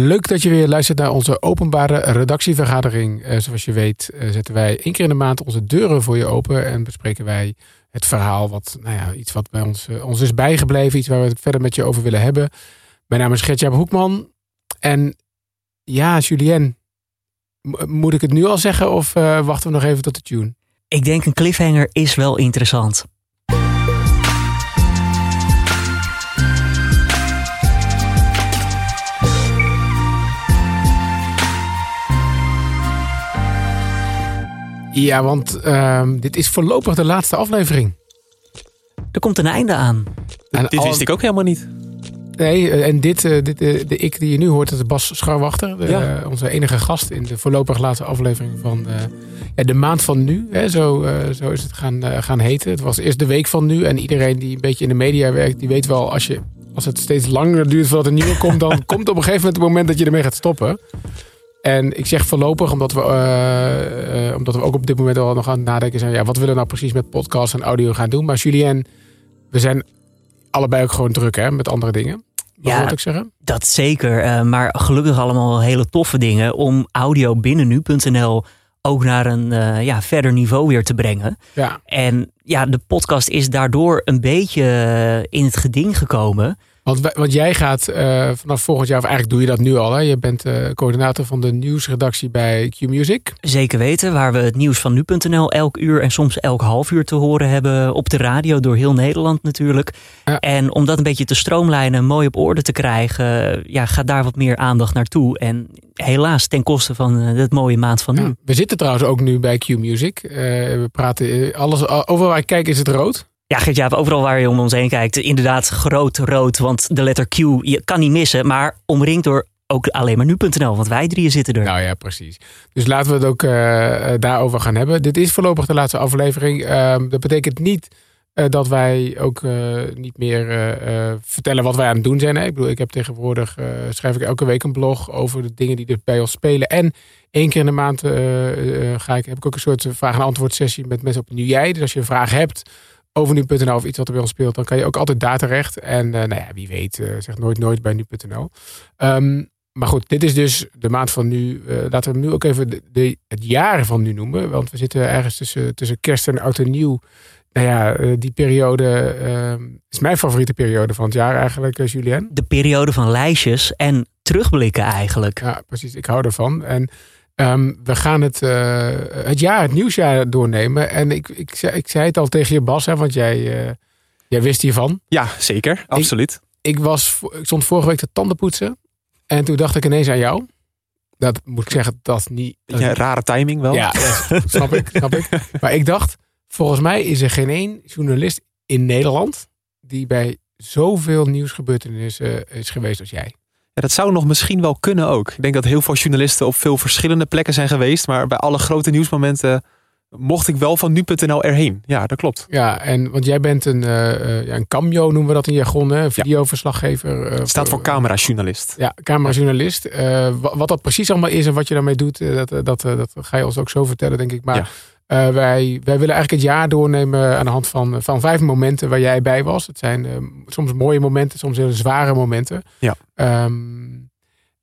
Leuk dat je weer luistert naar onze openbare redactievergadering. Eh, zoals je weet eh, zetten wij één keer in de maand onze deuren voor je open en bespreken wij het verhaal, wat, nou ja, iets wat bij ons, eh, ons is bijgebleven, iets waar we het verder met je over willen hebben. Mijn naam is Gertjaap Hoekman en ja, Julien, moet ik het nu al zeggen of wachten we nog even tot de tune? Ik denk een cliffhanger is wel interessant. Ja, want ehm, dit is voorlopig de laatste aflevering. Er komt een einde aan. En Dit al- wist ik ook helemaal niet. Nee, eh, en dit, eh, dit eh, de ik die je nu hoort, dat is Bas Scharwachter. de- Ja. eh, onze enige gast in de voorlopig laatste aflevering van eh, ja, de maand van nu. Hè, zo, zo is het gaan, gaan heten. Het was eerst de week van nu. En iedereen die een beetje in de media werkt, die weet wel... als, je, als het steeds langer duurt voordat een nieuwe komt... dan komt op een gegeven moment het moment dat je ermee gaat stoppen. En ik zeg voorlopig, omdat we, eh, eh, omdat we ook op dit moment al nog aan het nadenken zijn... Ja, wat willen we nou precies met podcast en audio gaan doen? Maar Julien, we zijn allebei ook gewoon druk hè, met andere dingen. Ja. ik zeggen? Dat zeker. eh, maar gelukkig allemaal hele toffe dingen om audio binnen nu.nl ook naar een ja, verder niveau weer te brengen. Ja, En ja, de podcast is daardoor een beetje in het geding gekomen. Want, want jij gaat eh, vanaf volgend jaar, of eigenlijk doe je dat nu al. Hè? Je bent eh, coördinator van de nieuwsredactie bij Q-Music. Zeker weten, waar we het nieuws van nu.nl elk uur en soms elk half uur te horen hebben op de radio door heel Nederland natuurlijk. Ja. En om dat een beetje te stroomlijnen, mooi op orde te krijgen, ja, gaat daar wat meer aandacht naartoe. En helaas ten koste van eh, het mooie maand van nu. Ja. We zitten trouwens ook nu bij Q-Music. We praten, alles, overal waar ik kijk is het rood. Ja, Gert-Jaap, overal waar je om ons heen kijkt, inderdaad groot rood, want de letter Q, je kan niet missen, maar omringd door ook alleen maar nu.nl, want wij drieën zitten er. Nou ja, precies. Dus laten we het ook eh, eh, daarover gaan hebben. Dit is voorlopig de laatste aflevering. Ehm, dat betekent niet eh, dat wij ook niet meer vertellen wat wij aan het doen zijn. Hè? Ik bedoel, ik heb tegenwoordig, schrijf ik elke week een blog over de dingen die er bij ons spelen. En één keer in de maand ga ik, heb ik ook een soort vraag- en antwoord sessie met mensen op Nu Jij. Dus als je een vraag hebt over nu.nl of iets wat er bij ons speelt, dan kan je ook altijd daar terecht. En eh, nou ja, wie weet, eh zeg nooit nooit bij nu.nl. Ehm, maar goed, dit is dus de maand van nu. Eh, laten we hem nu ook even de, de- het jaar van nu noemen. Want we zitten ergens tussen, tussen kerst en oud en nieuw. Nou ja, die periode ehm, is mijn favoriete periode van het jaar eigenlijk, Julien. De periode van lijstjes en terugblikken eigenlijk. Ja, precies. Ik hou ervan. En ehm, we gaan het, eh, het jaar, het nieuwsjaar doornemen. En ik, ik, zei, ik zei het al tegen je, Bas, hè, want jij, eh, jij wist hiervan. Ja, zeker. Absoluut. Ik, was, ik stond vorige week te tanden poetsen. En toen dacht ik ineens aan jou. Dat moet ik zeggen, dat niet... dat Ja, rare timing wel. Ja, snap ik, snap ik. Maar ik dacht, volgens mij is er geen één journalist in Nederland die bij zoveel nieuwsgebeurtenissen eh, is geweest als jij. Ja, dat zou nog misschien wel kunnen ook. Ik denk dat heel veel journalisten op veel verschillende plekken zijn geweest. Maar bij alle grote nieuwsmomenten mocht ik wel van nu.nl erheen. Ja, dat klopt. Ja, en want jij bent een, eh, ja, een cameo noemen we dat in jargon, hè? een videoverslaggever. eh, staat voor camerajournalist. Ja, camerajournalist. Wa- wat dat precies allemaal is en wat je daarmee doet, dat, dat, dat ga je ons ook zo vertellen, denk ik. Maar Ja. Wij, wij willen eigenlijk het jaar doornemen aan de hand van, van vijf momenten waar jij bij was. Het zijn eh, soms mooie momenten, soms hele zware momenten. Ja. Ehm,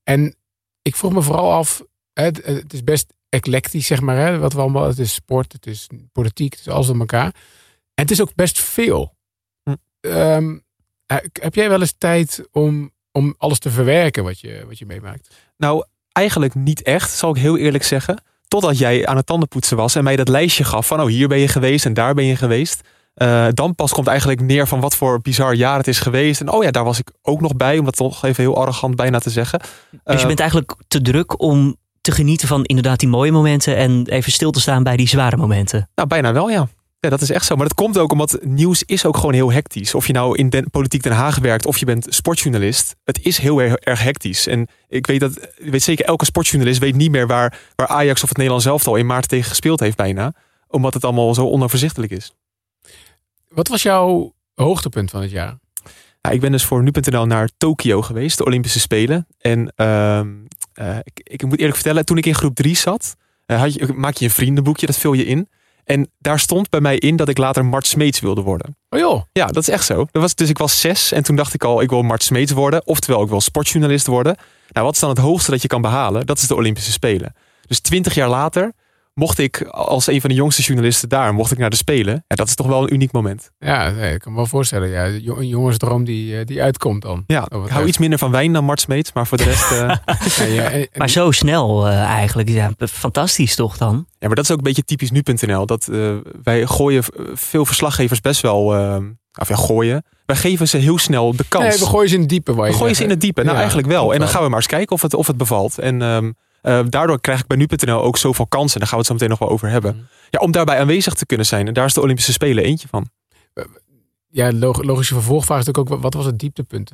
en ik vroeg me vooral af, het, het is best eclectisch, zeg maar. Hè, wat we allemaal, het is sport, het is politiek, het is alles door elkaar. En het is ook best veel. Hm. Ehm, eh, heb jij wel eens tijd om, om alles te verwerken wat je, wat je meemaakt? Nou, eigenlijk niet echt, zal ik heel eerlijk zeggen. Totdat jij aan het tandenpoetsen was en mij dat lijstje gaf van... oh, hier ben je geweest en daar ben je geweest. Eh, dan pas komt eigenlijk neer van wat voor bizar jaar het is geweest. En oh ja, daar was ik ook nog bij, om dat toch even heel arrogant bijna te zeggen. Dus Eh, je bent eigenlijk te druk om te genieten van inderdaad die mooie momenten en even stil te staan bij die zware momenten. Nou, bijna wel, ja. Ja, dat is echt zo. Maar dat komt ook omdat nieuws is ook gewoon heel hectisch. Of je nou in den, politiek Den Haag werkt of je bent sportjournalist. Het is heel erg, erg hectisch. En ik weet dat, ik weet zeker, elke sportjournalist weet niet meer waar, waar Ajax of het Nederlands elftal in maart tegen gespeeld heeft bijna. Omdat het allemaal zo onoverzichtelijk is. Wat was jouw hoogtepunt van het jaar? Ja, ik ben dus voor nu.nl naar Tokio geweest, de Olympische Spelen. En ehm, eh, ik, ik moet eerlijk vertellen, toen ik in groep 3 zat, eh, had je, maak je een vriendenboekje, dat vul je in. En daar stond bij mij in dat ik later Mart Smeets wilde worden. Oh joh. Ja, dat is echt zo. Dat was, dus ik was zes en toen dacht ik al, ik wil Mart Smeets worden. Oftewel, ik wil sportjournalist worden. Nou, wat is dan het hoogste dat je kan behalen? Dat is de Olympische Spelen. Dus twintig jaar later mocht ik als een van de jongste journalisten daar, mocht ik naar de Spelen. En dat is toch wel een uniek moment. Ja, nee, ik kan me wel voorstellen. Ja, een jongensdroom die, eh, die uitkomt dan. Ja, ik hou iets minder van wijn dan Mart Smeets, maar voor de rest... Uh... ja, ja, maar zo snel uh, eigenlijk. Ja, fantastisch toch dan? Ja, maar dat is ook een beetje typisch nu.nl. Dat uh, wij gooien veel verslaggevers best wel... of ja, gooien. Wij geven ze heel snel de kans. Nee, we gooien ze in het diepe. We gooien ze in het diepe. Nou, eigenlijk wel. En dan gaan we maar eens kijken of het, of het bevalt. En um, uh, daardoor krijg ik bij nu.nl ook zoveel kansen. Daar gaan we het zo meteen nog wel over hebben. Mm. Ja, om daarbij aanwezig te kunnen zijn. En daar is de Olympische Spelen eentje van. Ja, logische vervolgvraag is natuurlijk ook, wat was het dieptepunt?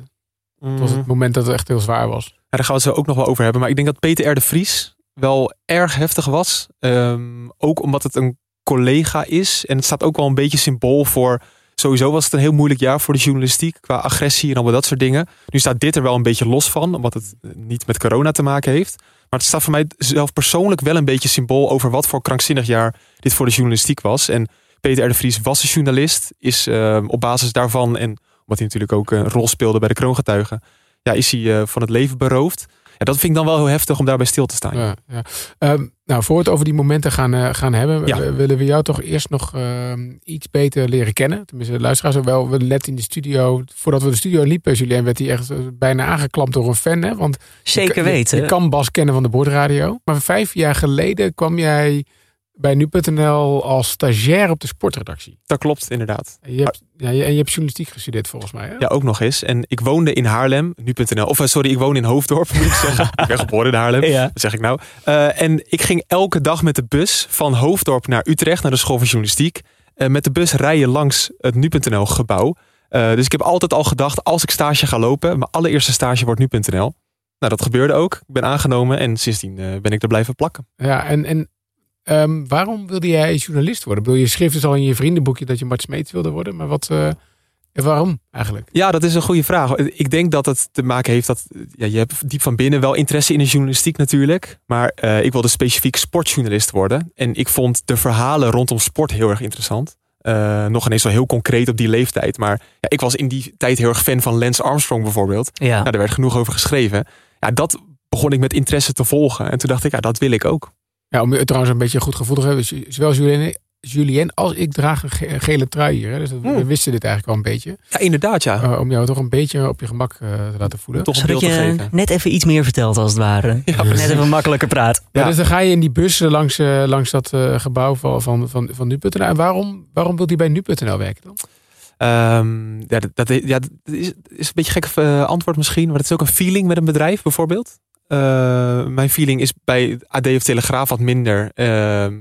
Wat was het mm. moment dat het echt heel zwaar was? Ja, daar gaan we het zo ook nog wel over hebben. Maar ik denk dat Peter R. de Vries wel erg heftig was. Um, ook omdat het een collega is. En het staat ook wel een beetje symbool voor... Sowieso was het een heel moeilijk jaar voor de journalistiek. Qua agressie en allemaal dat soort dingen. Nu staat dit er wel een beetje los van. Omdat het niet met corona te maken heeft. Maar het staat voor mij zelf persoonlijk wel een beetje symbool over wat voor krankzinnig jaar dit voor de journalistiek was. En Peter R. de Vries was een journalist, is uh, op basis daarvan en omdat hij natuurlijk ook een rol speelde bij de kroongetuigen, ja, is hij uh, van het leven beroofd. En dat vind ik dan wel heel heftig om daarbij stil te staan. Ja, ja. Um, nou, voor we het over die momenten gaan, uh, gaan hebben, ja. willen we jou toch eerst nog uh, iets beter leren kennen. Tenminste, de luisteraars wel. We net in de studio, voordat we de studio liepen, Julien, werd hij echt eh, bijna aangeklampt door een fan. Hè? Want Zeker weten. Je, je, kan Bas kennen van de Boordradio. Maar vijf jaar geleden kwam jij bij nu.nl als stagiair op de sportredactie. Dat klopt, inderdaad. En je hebt, ja, en je hebt journalistiek gestudeerd volgens mij. Hè? Ja, ook nog eens. En ik woonde in Haarlem, nu.nl. Of eh, sorry, ik woon in Hoofddorp, moet ik zeggen. ik ben geboren in Haarlem, ja. dat zeg ik nou. Uh, en ik ging elke dag met de bus van Hoofddorp naar Utrecht, naar de school van journalistiek. Uh, met de bus rijden langs het nu.nl gebouw. dus ik heb altijd al gedacht, als ik stage ga lopen, mijn allereerste stage wordt nu.nl. Nou, dat gebeurde ook. Ik ben aangenomen en sindsdien ben ik er blijven plakken. Ja, en, en Um, waarom wilde jij journalist worden? Ik bedoel, je schreef dus al in je vriendenboekje dat je Mart Smeets wilde worden. Maar wat, uh, waarom eigenlijk? Ja, dat is een goede vraag. Ik denk dat het te maken heeft dat ja, je hebt diep van binnen wel interesse in de journalistiek natuurlijk. Maar uh, ik wilde specifiek sportjournalist worden. En ik vond de verhalen rondom sport heel erg interessant. Uh, nog ineens wel heel concreet op die leeftijd. Maar ja, ik was in die tijd heel erg fan van Lance Armstrong bijvoorbeeld. Ja. Nou, daar werd genoeg over geschreven. Ja, dat begon ik met interesse te volgen. En toen dacht ik, ja, dat wil ik ook. Ja, om trouwens een beetje een goed gevoel te hebben. Zowel Julien, Julien als ik draag een gele trui hier. Hè? Dus we hmm. wisten dit eigenlijk wel een beetje. Ja, inderdaad ja. Uh, om jou toch een beetje op je gemak uh, te laten voelen. Toch een beeld te geven. net even iets meer vertelt als het ware. Ja, net even makkelijker praat. Ja, Dus dan ga je in die bus langs, uh, langs dat gebouw van, van, van, van nu.nl. En waarom, waarom wil hij bij nu.nl werken dan? Um, ja, dat, dat, ja, dat is, is een beetje gek antwoord misschien. Maar het is ook een feeling met een bedrijf bijvoorbeeld. Uh, mijn feeling is bij AD of Telegraaf wat minder. Uh,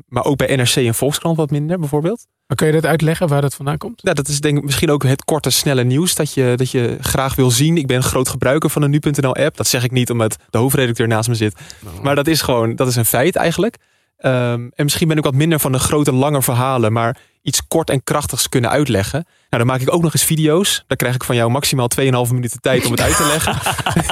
maar ook bij NRC en Volkskrant wat minder bijvoorbeeld. Maar kun je dat uitleggen waar dat vandaan komt? Ja, dat is denk ik misschien ook het korte, snelle nieuws dat je, dat je graag wil zien. Ik ben een groot gebruiker van de nu.nl app. Dat zeg ik niet omdat de hoofdredacteur naast me zit. Nou. Maar dat is gewoon, dat is een feit eigenlijk. Um, en misschien ben ik wat minder van de grote, lange verhalen. Maar iets kort en krachtigs kunnen uitleggen. Nou, dan maak ik ook nog eens video's. Dan krijg ik van jou maximaal 2,5 minuten tijd om het uit te leggen.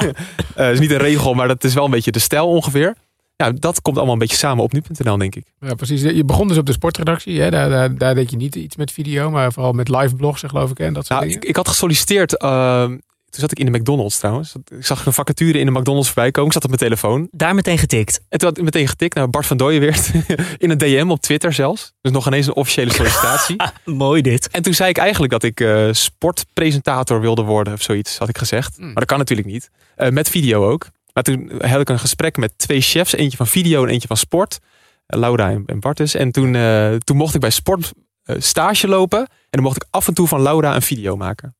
uh, dat is niet een regel, maar dat is wel een beetje de stijl ongeveer. Ja, dat komt allemaal een beetje samen op nu.nl, denk ik. Ja, precies. Je begon dus op de sportredactie. Hè? Daar, daar, daar deed je niet iets met video, maar vooral met live blogs, geloof ik. En dat soort nou, ik, ik, had gesolliciteerd uh, toen zat ik in de McDonald's trouwens. Ik zag een vacature in de McDonald's voorbij komen. Ik zat op mijn telefoon. Daar meteen getikt. En toen had ik meteen getikt naar Bart van Dooyenweert. in een DM op Twitter zelfs. Dus nog ineens een officiële sollicitatie. Mooi dit. En toen zei ik eigenlijk dat ik uh, sportpresentator wilde worden of zoiets, had ik gezegd. Mm. Maar dat kan natuurlijk niet. Uh, met video ook. Maar toen had ik een gesprek met twee chefs. Eentje van video en eentje van sport. Uh, Laura en, en Bartus. En toen, toen mocht ik bij sport stage lopen. En dan mocht ik af en toe van Laura een video maken.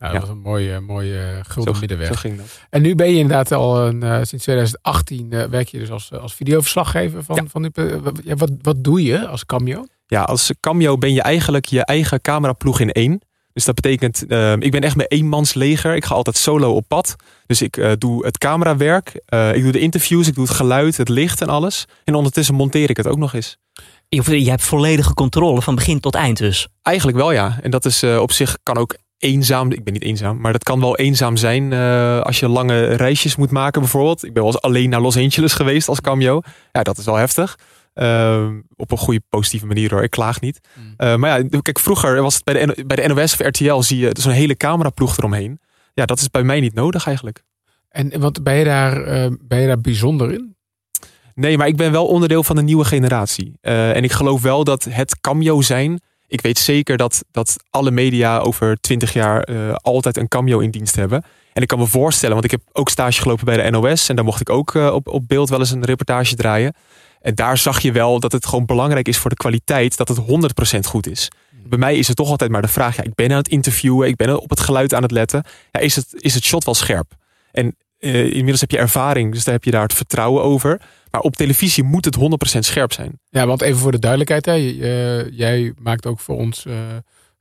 Nou, dat was een mooie, mooie gulden middenweg. Zo ging dat. En nu ben je inderdaad al een, uh, sinds 2018 uh, werk je dus als, als videoverslaggever van, ja. van die, ja, wat, wat doe je als cameo? Ja, als cameo ben je eigenlijk je eigen cameraploeg in één. Dus dat betekent, uh, ik ben echt mijn eenmansleger. Ik ga altijd solo op pad. Dus ik uh, doe het camerawerk, uh, ik doe de interviews, ik doe het geluid, het licht en alles. En ondertussen monteer ik het ook nog eens. Je hebt volledige controle van begin tot eind dus? Eigenlijk wel ja. En dat is op zich kan ook eenzaam. Ik ben niet eenzaam, maar dat kan wel eenzaam zijn uh, als je lange reisjes moet maken bijvoorbeeld. Ik ben wel eens alleen naar Los Angeles geweest als cameo. Ja, dat is wel heftig. Ehm, op een goede positieve manier hoor. Ik klaag niet. Mm. Uh, maar ja, kijk, vroeger was het bij de, bij de NOS of RTL zie je zo'n hele cameraploeg eromheen. Ja, dat is bij mij niet nodig eigenlijk. En wat ben je daar, ben je daar bijzonder in? Nee, maar ik ben wel onderdeel van de nieuwe generatie. En ik geloof wel dat het cameo zijn. Ik weet zeker dat, dat alle media over twintig jaar altijd een cameo in dienst hebben. En ik kan me voorstellen, want ik heb ook stage gelopen bij de NOS. En daar mocht ik ook op, op beeld wel eens een reportage draaien. En daar zag je wel dat het gewoon belangrijk is voor de kwaliteit dat het 100% goed is. Bij mij is het toch altijd maar de vraag: ja, ik ben aan het interviewen, ik ben op het geluid aan het letten. Ja, is, het, is het shot wel scherp? En uh, inmiddels heb je ervaring, dus daar heb je daar het vertrouwen over. Maar op televisie moet het 100% scherp zijn. Ja, want even voor de duidelijkheid: hè, uh, jij maakt ook voor ons. Uh,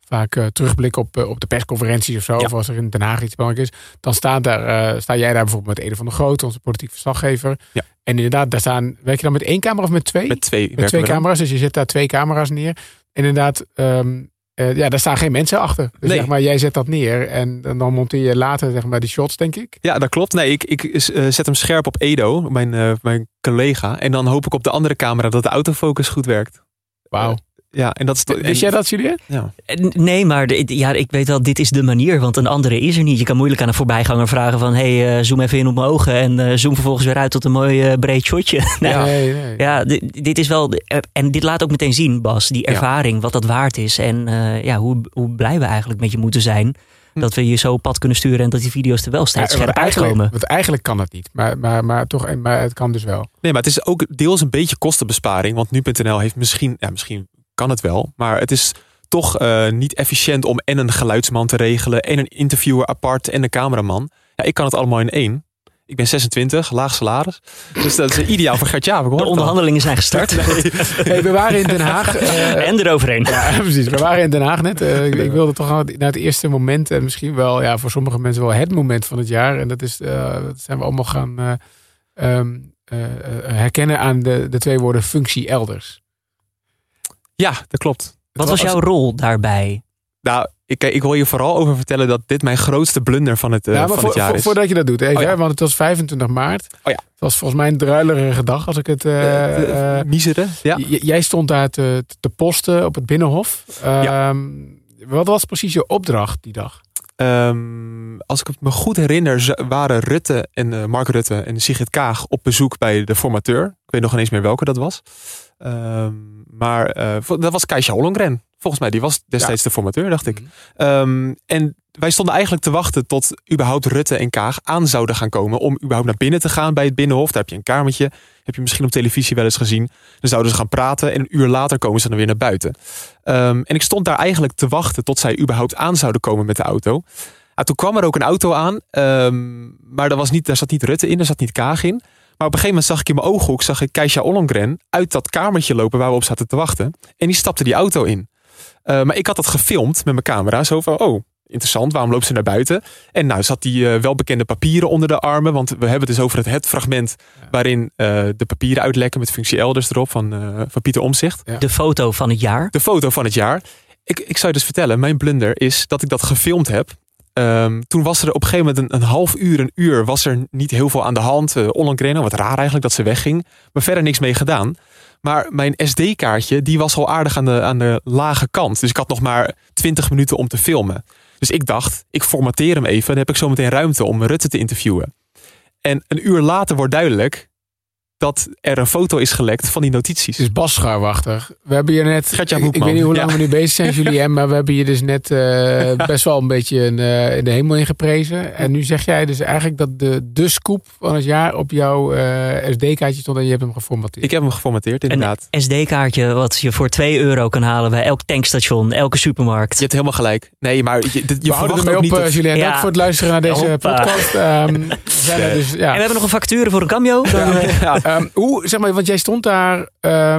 vaak terugblik op, op de persconferenties of zo. Ja. Of als er in Den Haag iets belangrijk is. Dan staat daar, sta jij daar bijvoorbeeld met Ede van der Groot, onze politiek verslaggever. Ja. En inderdaad, daar staan, werk je dan met één camera of met twee? Met twee. Met twee camera's, dus je zet daar twee camera's neer. En inderdaad, um, ja, daar staan geen mensen achter. Dus nee. zeg maar, jij zet dat neer en dan monteer je later zeg maar die shots, denk ik. Ja, dat klopt. Nee, ik, ik zet hem scherp op Edo, mijn, mijn collega. En dan hoop ik op de andere camera dat de autofocus goed werkt. Wauw. Ja, en dat is Wist en, jij dat, Julien? Ja. Nee, maar de, ja, ik weet wel, dit is de manier, want een andere is er niet. Je kan moeilijk aan een voorbijganger vragen van, hey, uh, zoom even in op mijn ogen en uh, zoom vervolgens weer uit tot een mooi uh, breed shotje. nee, nee, nee. Ja, dit, dit, is wel, en dit laat ook meteen zien, Bas, die ervaring, ja. wat dat waard is en ja, hoe, hoe blij we eigenlijk met je moeten zijn. Hm. Dat we je zo op pad kunnen sturen en dat die video's er wel steeds ja, scherp uitkomen. Want eigenlijk kan het niet, maar, maar, maar, toch, maar het kan dus wel. Nee, maar het is ook deels een beetje kostenbesparing. Want nu.nl heeft misschien, ja, misschien kan het wel. Maar het is toch uh, niet efficiënt om en een geluidsman te regelen. En een interviewer apart en een cameraman. Ja, ik kan het allemaal in één. Ik ben 26, laag salaris. Dus dat is ideaal voor Gert Jaap. De onderhandelingen zijn gestart. Nee. Hey, we waren in Den Haag. Uh, en eroverheen. Ja, precies. We waren in Den Haag net. Uh, ik, ik, wilde toch naar het eerste moment. En misschien wel ja, voor sommige mensen wel het moment van het jaar. En dat, is, uh, dat zijn we allemaal gaan um, herkennen aan de, de twee woorden functie elders. Ja, dat klopt. Wat was jouw rol daarbij? Nou, ik, ik wil je vooral over vertellen dat dit mijn grootste blunder van het, uh, ja, maar van voor, het jaar is. Voordat je dat doet, even, oh, ja. hè, want het was 25 maart. Oh ja. Het was volgens mij een druilerige dag als ik het... Uh, uh, Misere, ja. Jij stond daar te, te posten op het Binnenhof. Ja. Um, wat was precies je opdracht die dag? Um, als ik het me goed herinner, waren Rutte en uh, Mark Rutte en Sigrid Kaag op bezoek bij de formateur. Ik weet nog ineens meer welke dat was. Um, maar uh, dat was Keisha Hollongren. Volgens mij, die was destijds ja. de formateur, dacht ik. Mm -hmm. um, en wij stonden eigenlijk te wachten tot überhaupt Rutte en Kaag aan zouden gaan komen. Om überhaupt naar binnen te gaan bij het Binnenhof. Daar heb je een kamertje. Heb je misschien op televisie wel eens gezien. Dan zouden ze gaan praten. En een uur later komen ze dan weer naar buiten. Um, en ik stond daar eigenlijk te wachten tot zij überhaupt aan zouden komen met de auto. Ah, toen kwam er ook een auto aan. Um, maar daar, was niet, daar zat niet Rutte in, daar zat niet Kaag in. Maar op een gegeven moment zag ik in mijn ooghoek zag ik Keisha Ollongren uit dat kamertje lopen waar we op zaten te wachten. En die stapte die auto in. Uh, maar ik had dat gefilmd met mijn camera. Zo van, oh, interessant, waarom loopt ze naar buiten? En nou zat die uh, welbekende papieren onder de armen. Want we hebben het dus over het, het fragment ja. waarin uh, de papieren uitlekken met functie elders erop van, van Pieter Omzicht. Ja. De foto van het jaar. De foto van het jaar. Ik, ik zou je dus vertellen, mijn blunder is dat ik dat gefilmd heb. Um, toen was er op een gegeven moment een, half uur, een uur, was er niet heel veel aan de hand. Uh, Ollongren, wat raar eigenlijk dat ze wegging. Maar verder niks mee gedaan. Maar mijn SD-kaartje, die was al aardig aan de, aan de lage kant. Dus ik had nog maar 20 minuten om te filmen. Dus ik dacht, ik formateer hem even. Dan heb ik zo meteen ruimte om Rutte te interviewen. En een uur later wordt duidelijk dat er een foto is gelekt van die notities. Het is Bas Schuiwachter. We hebben hier net... Ik, ik weet niet hoe lang ja. we nu bezig zijn, Julien. Maar we hebben je dus net uh, best wel een beetje in, uh, in de hemel ingeprezen. En nu zeg jij dus eigenlijk dat de, de scoop van het jaar op jouw uh, SD-kaartje stond en je hebt hem geformateerd. Ik heb hem geformateerd, inderdaad. Een SD-kaartje wat je voor 2 euro kan halen bij elk tankstation, elke supermarkt. Je hebt helemaal gelijk. Nee, maar je, je we verwacht ook op, niet... Dat... Julien, Ja. dank voor het luisteren naar deze Hoppa. podcast. Um, dus, ja. En we hebben nog een factuur voor een cameo. Dan, eh, Ja. Um, hoe, zeg maar, want jij stond daar... Um,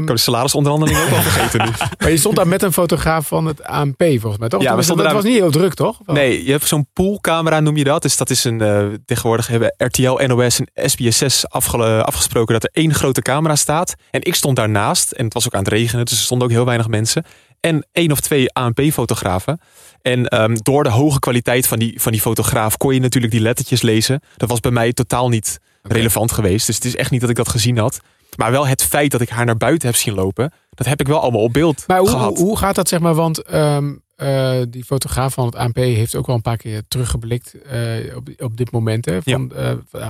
Ik heb de salarisonderhandeling ook al vergeten nu. maar je stond daar met een fotograaf van het ANP volgens mij, toch? Ja, we dat, stonden dat daar- was niet heel druk, toch? Nee, je hebt zo'n poolcamera noem je dat. Dus dat is een, eh, tegenwoordig hebben RTL, NOS en SBS6 afge- afgesproken dat er één grote camera staat. En ik stond daarnaast en het was ook aan het regenen, dus er stonden ook heel weinig mensen. En één of twee ANP-fotografen. En ehm, door de hoge kwaliteit van die, van die fotograaf kon je natuurlijk die lettertjes lezen. Dat was bij mij totaal niet relevant geweest. Dus het is echt niet dat ik dat gezien had. Maar wel het feit dat ik haar naar buiten heb zien lopen, dat heb ik wel allemaal op beeld Maar hoe, gehad. hoe gaat dat, zeg maar? Want ehm, eh, die fotograaf van het ANP heeft ook wel een paar keer teruggeblikt eh, op, op dit moment. Hè, van, eh,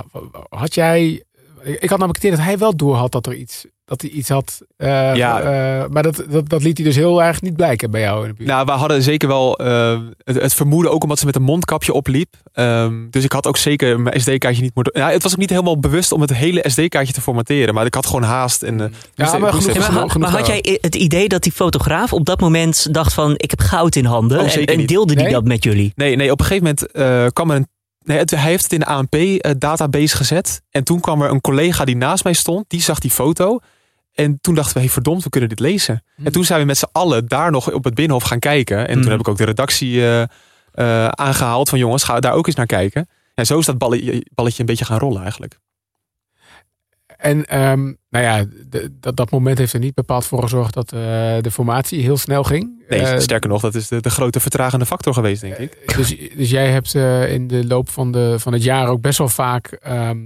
had jij. Ik had namelijk het idee dat hij wel door had dat er iets. Dat hij iets had. eh, Ja. eh, maar dat, dat, dat liet hij dus heel erg niet blijken bij jou in de buurt. Nou, we hadden zeker wel eh, het, het vermoeden, ook omdat ze met een mondkapje opliep. Ehm, dus ik had ook zeker mijn SD-kaartje niet moeten. Ja, het was ook niet helemaal bewust om het hele SD-kaartje te formateren. Maar ik had gewoon haast. En, moest- maar genoeg- even- maar, genoeg- maar had jij het idee dat die fotograaf op dat moment dacht van ik heb goud in handen Oh, en, en deelde die Nee? dat met jullie? Nee, nee, op een gegeven moment eh, kwam er een. Nee, het- hij heeft het in de ANP-database gezet. En toen kwam er een collega die naast mij stond. Die zag die foto. En toen dachten we, hey, verdomd, we kunnen dit lezen. Hmm. En toen zijn we met z'n allen daar nog op het Binnenhof gaan kijken. En Hmm. toen heb ik ook de redactie eh, eh, aangehaald van jongens, ga daar ook eens naar kijken. En zo is dat balletje, balletje een beetje gaan rollen eigenlijk. En ehm, nou ja, de- dat, dat moment heeft er niet bepaald voor gezorgd dat eh, de formatie heel snel ging. Nee, sterker nog, dat is de, de grote vertragende factor geweest, denk ik. Dus, dus jij hebt in de loop van, de, van het jaar ook best wel vaak, ehm,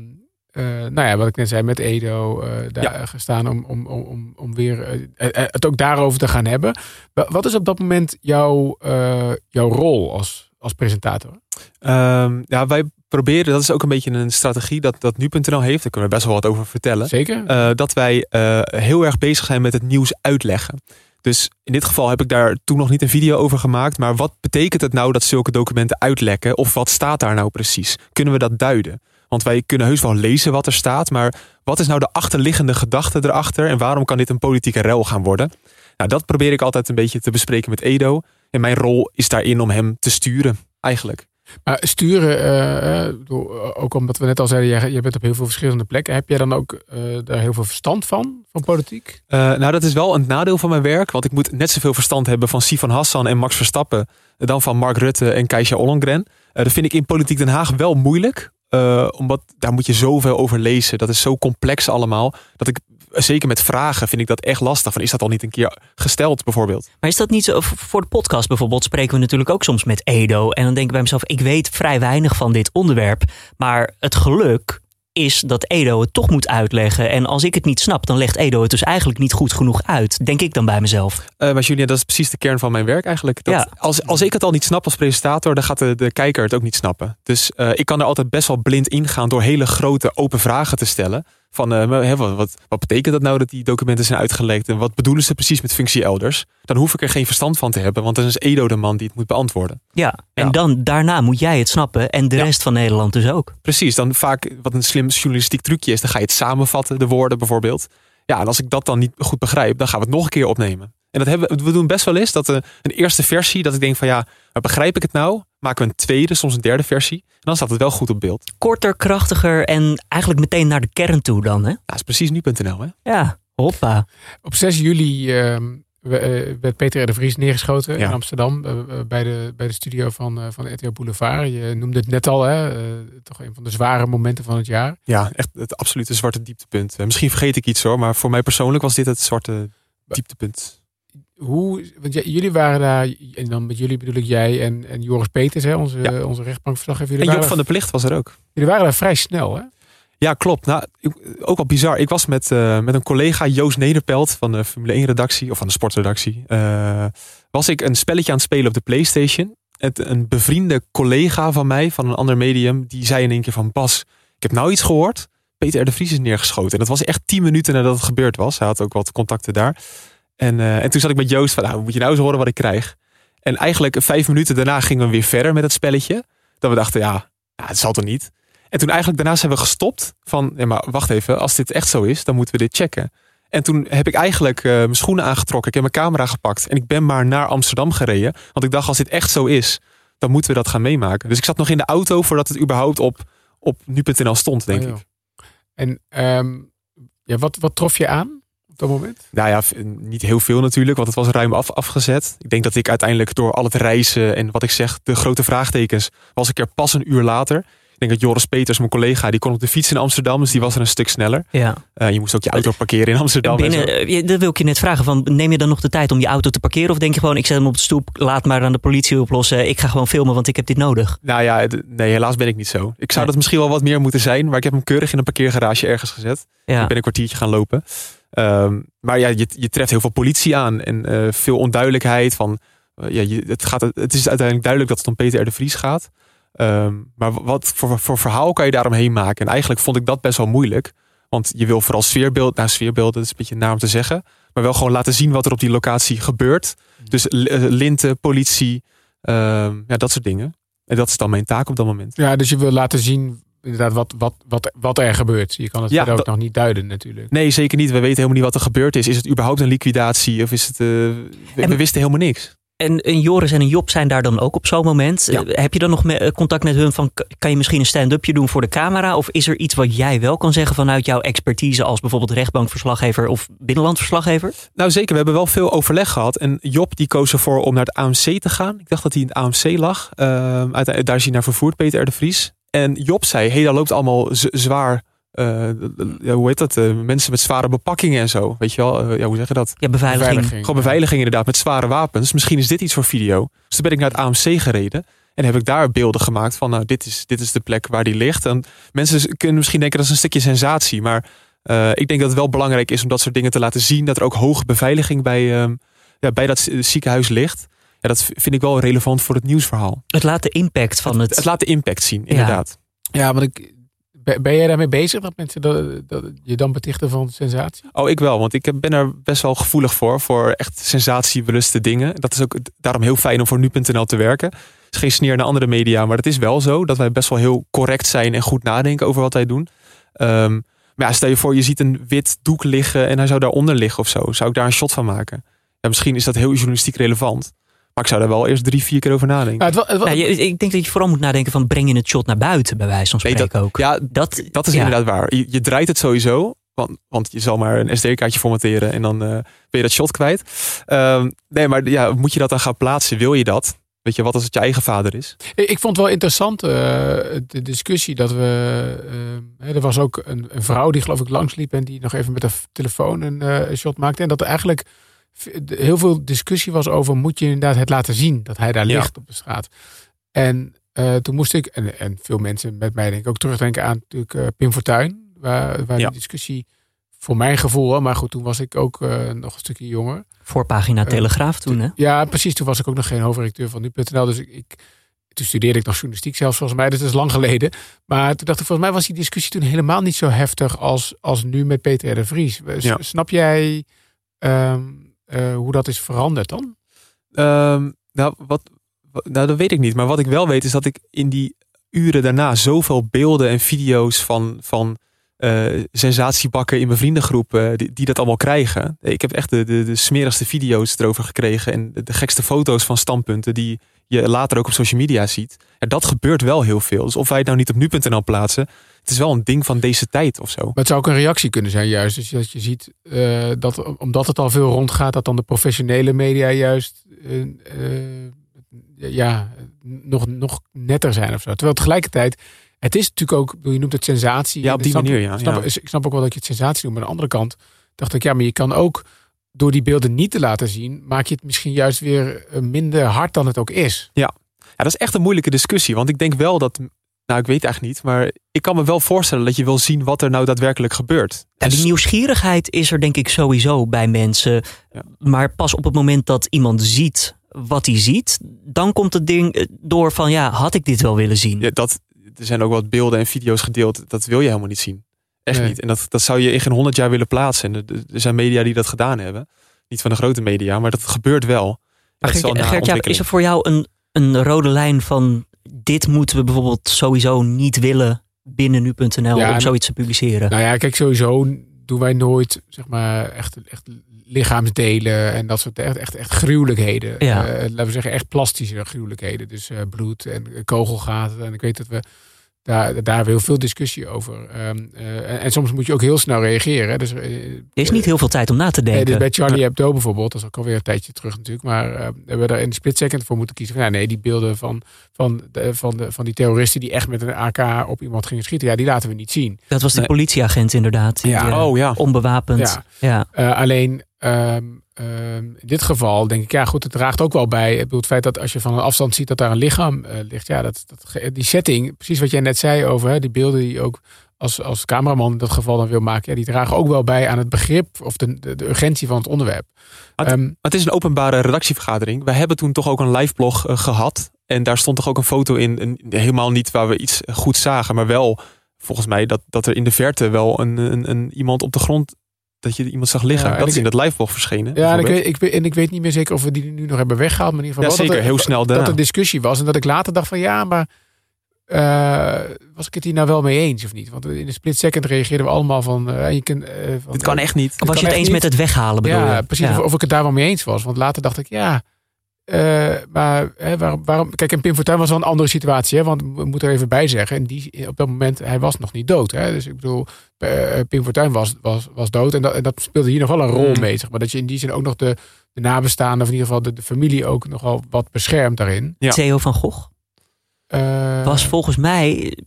eh, nou ja, wat ik net zei, met Edo eh, daar Ja. gestaan om, om, om, om, weer eh, het ook daarover te gaan hebben. Wa- Wat is op dat moment jouw, jouw rol als, als presentator? Ehm, ja, wij proberen, dat is ook een beetje een strategie dat, dat nu.nl heeft. Daar kunnen we best wel wat over vertellen. Zeker? dat wij heel erg bezig zijn met het nieuws uitleggen. Dus in dit geval heb ik daar toen nog niet een video over gemaakt. Maar wat betekent het nou dat zulke documenten uitlekken? Of wat staat daar nou precies? Kunnen we dat duiden? Want wij kunnen heus wel lezen wat er staat. Maar wat is nou de achterliggende gedachte erachter? En waarom kan dit een politieke rel gaan worden? Nou, dat probeer ik altijd een beetje te bespreken met Edo. En mijn rol is daarin om hem te sturen, eigenlijk. Maar sturen, eh, eh, ook omdat we net al zeiden, jij, bent op heel veel verschillende plekken. Heb jij dan ook eh, daar heel veel verstand van, van politiek? Nou, dat is wel een nadeel van mijn werk. Want ik moet net zoveel verstand hebben van Sifan Hassan en Max Verstappen. dan van Mark Rutte en Keisha Ollongren. Dat vind ik in Politiek Den Haag wel moeilijk. omdat daar moet je zoveel over lezen. Dat is zo complex allemaal. Dat ik, zeker met vragen, vind ik dat echt lastig. Van, is dat al niet een keer gesteld, bijvoorbeeld? Maar is dat niet zo? Voor de podcast bijvoorbeeld spreken we natuurlijk ook soms met Edo. En dan denk ik bij mezelf, ik weet vrij weinig van dit onderwerp. Maar het geluk is dat Edo het toch moet uitleggen. En als ik het niet snap, dan legt Edo het dus eigenlijk niet goed genoeg uit. Denk ik dan bij mezelf. Eh, maar Julia, dat is precies de kern van mijn werk eigenlijk. Dat Ja. als, als ik het al niet snap als presentator, dan gaat de, de kijker het ook niet snappen. Dus eh, ik kan er altijd best wel blind ingaan door hele grote open vragen te stellen. Van hè, wat, wat, wat betekent dat nou dat die documenten zijn uitgelekt? En wat bedoelen ze precies met functie elders? Dan hoef ik er geen verstand van te hebben, want dan is Edo de man die het moet beantwoorden. Ja, en Ja. dan daarna moet jij het snappen. En de Ja. rest van Nederland dus ook. Precies, dan vaak wat een slim journalistiek trucje is, dan ga je het samenvatten, de woorden bijvoorbeeld. Ja, en als ik dat dan niet goed begrijp, dan gaan we het nog een keer opnemen. En dat hebben we, we doen best wel eens, dat eh, een eerste versie, dat ik denk van ja, maar begrijp ik het nou? Maken we een tweede, soms een derde versie. En dan staat het wel goed op beeld. Korter, krachtiger en eigenlijk meteen naar de kern toe dan. Hè? Ja, dat is precies nu.nl hè. Ja, hoppa. Op 6 juli ehm, we- eh, werd Peter R. de Vries neergeschoten Ja. in Amsterdam. eh, eh, bij, de, bij de studio van, eh van RTL Boulevard. Je noemde het net al, hè, eh, toch een van de zware momenten van het jaar. Ja, echt het absolute zwarte dieptepunt. Misschien vergeet ik iets hoor, maar voor mij persoonlijk was dit het zwarte dieptepunt. Hoe, want jullie waren daar, en dan met jullie bedoel ik jij en, en Joris Peters, hè, onze, Ja. onze rechtbankverslaggever. En Job van de Plicht was er ook. jullie waren daar vrij snel, hè? Ja, klopt. Nou, ook wel bizar. Ik was met, eh, met een collega, Joost Nederpelt van de Formule 1 redactie, of van de sportredactie. eh, was ik een spelletje aan het spelen op de Playstation. Het, een bevriende collega van mij, van een ander medium, die zei in één keer van Bas, ik heb nou iets gehoord. Peter R. de Vries is neergeschoten. En dat was echt tien minuten nadat het gebeurd was. Hij had ook wat contacten daar. En, eh, en toen zat ik met Joost van, nou, moet je nou eens horen wat ik krijg. En eigenlijk vijf minuten daarna gingen we weer verder met het spelletje. Dat we dachten, ja, ja het zal toch niet. En toen eigenlijk daarna zijn we gestopt van, ja, maar wacht even, als dit echt zo is, dan moeten we dit checken. En toen heb ik eigenlijk eh, mijn schoenen aangetrokken, ik heb mijn camera gepakt en ik ben maar naar Amsterdam gereden. Want ik dacht, als dit echt zo is, dan moeten we dat gaan meemaken. Dus ik zat nog in de auto voordat het überhaupt op, op nu.nl stond, denk Oh, ik. En ehm, ja, wat, wat trof je aan op dat moment? Nou ja, niet heel veel natuurlijk, want het was ruim af, afgezet. Ik denk dat ik uiteindelijk door al het reizen en wat ik zeg, de grote vraagtekens, was ik er pas een uur later. Ik denk dat Joris Peters, mijn collega, die kon op de fiets in Amsterdam. Dus die was er een stuk sneller. Ja. Uh, je moest ook je auto parkeren in Amsterdam. Binnen, uh, dat wil ik je net vragen. Van, neem je dan nog de tijd om je auto te parkeren? Of denk je gewoon, ik zet hem op de stoep, laat maar aan de politie oplossen. Ik ga gewoon filmen, want ik heb dit nodig. Nou ja, nee, helaas ben ik niet zo. Ik zou dat misschien wel wat meer moeten zijn. Maar ik heb hem keurig in een parkeergarage ergens gezet. Ja. Ik ben een kwartiertje gaan lopen. Um, maar ja, je, je treft heel veel politie aan. En uh, veel onduidelijkheid van... ja, je, het, gaat, het is uiteindelijk duidelijk dat het om Peter R. de Vries gaat. Um, maar wat voor, voor verhaal kan je daaromheen maken? En eigenlijk vond ik dat best wel moeilijk. Want je wil vooral sfeerbeeld, nou sfeerbeeld, dat is een beetje naar om te zeggen. Maar wel gewoon laten zien wat er op die locatie gebeurt. Dus linten, politie, um, ja, dat soort dingen. En dat is dan mijn taak op dat moment. Ja, dus je wil laten zien inderdaad wat, wat, wat, wat er gebeurt. Je kan het ja, ook nog niet duiden natuurlijk. Nee, zeker niet. We weten helemaal niet wat er gebeurd is. Is het überhaupt een liquidatie of is het... Uh, we, en, we wisten helemaal niks. En een Joris en een Job zijn daar dan ook op zo'n moment. Ja. Heb je dan nog me, contact met hun van kan je misschien een stand-upje doen voor de camera? Of is er iets wat jij wel kan zeggen vanuit jouw expertise als bijvoorbeeld rechtbankverslaggever of binnenlandverslaggever? Nou zeker, we hebben wel veel overleg gehad. En Job die koos ervoor om naar het AMC te gaan. Ik dacht dat hij in het AMC lag. Uh, uiteindelijk, daar is hij naar vervoerd, Peter R. de Vries. En Job zei, hé, hey, dat loopt allemaal zwaar uh, hoe heet dat? Uh, mensen met zware bepakkingen en zo. Weet je wel? Uh, ja, hoe zeg je dat? Ja, beveiliging. beveiliging. Gewoon beveiliging inderdaad, met zware wapens. Misschien is dit iets voor video. Dus toen ben ik naar het AMC gereden. En heb ik daar beelden gemaakt van, nou, dit is, dit is de plek waar die ligt. En mensen kunnen misschien denken dat is een stukje sensatie. Maar ik denk dat het wel belangrijk is om dat soort dingen te laten zien. Dat er ook hoge beveiliging bij, ehm, ja, bij dat ziekenhuis ligt. Ja, dat vind ik wel relevant voor het nieuwsverhaal. Het laat de impact van het... Het, het laat de impact zien, inderdaad. Ja, ja want ik, ben jij daarmee bezig dat mensen dat, dat je dan betichten van sensatie? Oh, ik wel, want ik ben er best wel gevoelig voor. Voor echt sensatiebeluste dingen. Dat is ook daarom heel fijn om voor nu.nl te werken. Het is geen sneer naar andere media, maar het is wel zo dat wij best wel heel correct zijn en goed nadenken over wat wij doen. Um, maar ja, stel je voor, je ziet een wit doek liggen en hij zou daaronder liggen of zo. Zou ik daar een shot van maken? Ja, misschien is dat heel journalistiek relevant. Maar ik zou daar wel eerst drie, vier keer over nadenken. Ja, het nou, ik denk dat je vooral moet nadenken van breng je het shot naar buiten, bij wijze van spreken nee, dat, ook. Ja, dat, dat is inderdaad waar. Je, je, draait het sowieso. Want, want je zal maar een SD-kaartje formateren en dan uh, ben je dat shot kwijt. Uh, nee, maar ja, moet je dat dan gaan plaatsen? Wil je dat? Weet je, wat als het je eigen vader is? Ik vond het wel interessant, uh, de discussie dat we... Uh, er was ook een, een, vrouw die geloof ik langsliep en die nog even met de telefoon een, een shot maakte. En dat er eigenlijk heel veel discussie was over moet je inderdaad het laten zien dat hij daar ligt op de straat. En uh, toen moest ik, en, en veel mensen met mij denk ik ook terugdenken aan natuurlijk uh, Pim Fortuyn. Waar, waar ja. die discussie voor mijn gevoel, maar goed, toen was ik ook uh, nog een stukje jonger. Voorpagina Telegraaf toen hè? Ja, precies. Toen was ik ook nog geen hoofdredacteur van nu.nl. Dus ik, ik, toen studeerde ik nog journalistiek zelfs volgens mij. Dus dat is lang geleden. Maar toen dacht ik, volgens mij was die discussie toen helemaal niet zo heftig als, als nu met Peter R. de Vries. Ja. Snap jij... Um, uh, hoe dat is veranderd dan? Um, nou, wat, nou, dat weet ik niet. Maar wat ik wel weet is dat ik in die uren daarna zoveel beelden en video's van, van uh, sensatiebakken in mijn vriendengroep uh, die, dat allemaal krijgen. Ik heb echt de, de, de smerigste video's erover gekregen en de, gekste foto's van standpunten die je later ook op social media ziet. En dat gebeurt wel heel veel. Dus of wij het nou niet op nu.nl plaatsen, het is wel een ding van deze tijd of zo. Maar het zou ook een reactie kunnen zijn juist. Dus dat je ziet uh, dat omdat het al veel rondgaat, dat dan de professionele media juist ja, nog, nog netter zijn of zo. Terwijl tegelijkertijd, het is natuurlijk ook, je noemt het sensatie. Ja, op die manier, ja. Ik snap, ja. ik snap ook wel dat je het sensatie noemt. Maar aan de andere kant dacht ik, ja, maar je kan ook door die beelden niet te laten zien, maak je het misschien juist weer minder hard dan het ook is. Ja. ja, dat is echt een moeilijke discussie. Want ik denk wel dat nou, ik weet eigenlijk niet. Maar ik kan me wel voorstellen dat je wil zien wat er nou daadwerkelijk gebeurt. En die nieuwsgierigheid is er denk ik sowieso bij mensen. Ja. Maar pas op het moment dat iemand ziet wat hij ziet, dan komt het ding door van ja, had ik dit wel willen zien? Ja, dat, er zijn ook wat beelden en video's gedeeld. Dat wil je helemaal niet zien. Echt nee. niet. En dat, dat zou je in geen honderd jaar willen plaatsen. En er zijn media die dat gedaan hebben. Niet van de grote media, maar dat gebeurt wel. Maar Gert, Gert, ja, is er voor jou een, een rode lijn van dit moeten we bijvoorbeeld sowieso niet willen binnen nu.nl ja, om zoiets te publiceren? Nou ja, kijk, sowieso doen wij nooit zeg maar echt, echt lichaamsdelen en dat soort echt, echt, echt gruwelijkheden. Ja. Uh, laten we zeggen, echt plastische gruwelijkheden. Dus uh, bloed en kogelgaten. En ik weet dat we daar, daar heel veel discussie over. Um, en, en, soms moet je ook heel snel reageren. Dus, er is niet heel veel tijd om na te denken. Nee, dus bij Charlie Hebdo bijvoorbeeld, dat is ook alweer een tijdje terug natuurlijk. Maar uh, we hebben er in de split second voor moeten kiezen. Van, ja, nee, die beelden van, van, de, van, de, van die terroristen die echt met een AK op iemand gingen schieten. Ja, die laten we niet zien. Dat was de politieagent inderdaad. ja. oh ja. Onbewapend. Ja. ja. alleen... Um, Ehm, in dit geval denk ik, ja goed, het draagt ook wel bij. Ik bedoel, het feit dat als je van een afstand ziet dat daar een lichaam uh, ligt. Ja, dat, dat, die setting, precies wat jij net zei over hè, die beelden die ook als, als cameraman in dat geval dan wil maken. Ja, die dragen ook wel bij aan het begrip of de, de, urgentie van het onderwerp. Het, um, het, is een openbare redactievergadering. We hebben toen toch ook een live blog uh, gehad. En daar stond toch ook een foto in. Een, helemaal niet waar we iets goed zagen, maar wel volgens mij dat, dat er in de verte wel een, een, een iemand op de grond dat je iemand zag liggen. Ja, dat is in het liveblog verschenen. Ja, en ik, weet, ik, en ik weet niet meer zeker of we die nu nog hebben weggehaald. Maar in ieder geval ja, zeker, dat heel snel daarna. Dat er discussie was. En dat ik later dacht van ja, maar uh, was ik het hier nou wel mee eens of niet? Want in de split second reageerden we allemaal van... Uh, je kunt, uh, van dit kan echt niet. was je het eens niet? met het weghalen bedoel Ja, precies. Ja. Of, of, ik het daar wel mee eens was. Want later dacht ik ja... Uh, maar hè, waarom, waarom, kijk, en Pim Fortuyn was wel een andere situatie. Hè, want we moeten er even bij zeggen. En die, op dat moment, hij was nog niet dood. Hè, dus ik bedoel, uh, Pim Fortuyn was, was, was dood. En dat, en dat speelde hier nog wel een rol mm. mee. Zeg maar dat je in die zin ook nog de, de nabestaanden, of in ieder geval de, de familie ook nogal wat beschermt daarin. Ja. Theo van Gogh uh, was volgens mij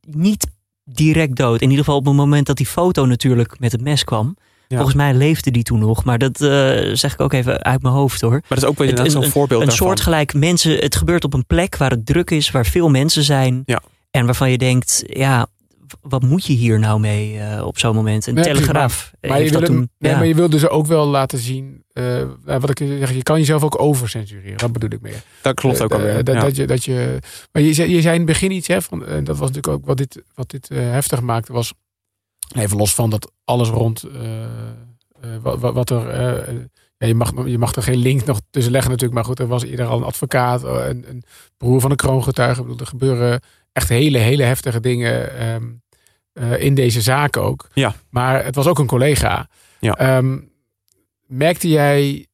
niet direct dood. In ieder geval op het moment dat die foto natuurlijk met het mes kwam. Volgens mij leefde die toen nog. Maar dat uh, zeg ik ook even uit mijn hoofd hoor. Maar dat is ook wel zo'n voorbeeld Een daarvan. soortgelijk mensen. Het gebeurt op een plek waar het druk is. Waar veel mensen zijn. Ja. En waarvan je denkt, ja, wat moet je hier nou mee uh, op zo'n moment? Een nee, telegraaf. Maar, maar, je wil, toen, nee, ja. maar je wil dus ook wel laten zien. Uh, wat ik zeg, je kan jezelf ook overcensureren. Dat bedoel ik meer. Dat klopt ook alweer. Dat, ja. dat, je, dat je, maar je zei, je zei in het begin iets, hè, van, en dat was natuurlijk ook wat dit, wat dit heftig maakte, was even los van dat alles rond uh, wat, wat, er. Ja, je, mag, je mag er geen link nog tussen leggen natuurlijk. Maar goed, er was eerder al een advocaat, een, een broer van een kroongetuige. Ik bedoel, er gebeuren echt hele, hele heftige dingen um, uh, in deze zaak ook. Ja. Maar het was ook een collega. Ja. Um, merkte jij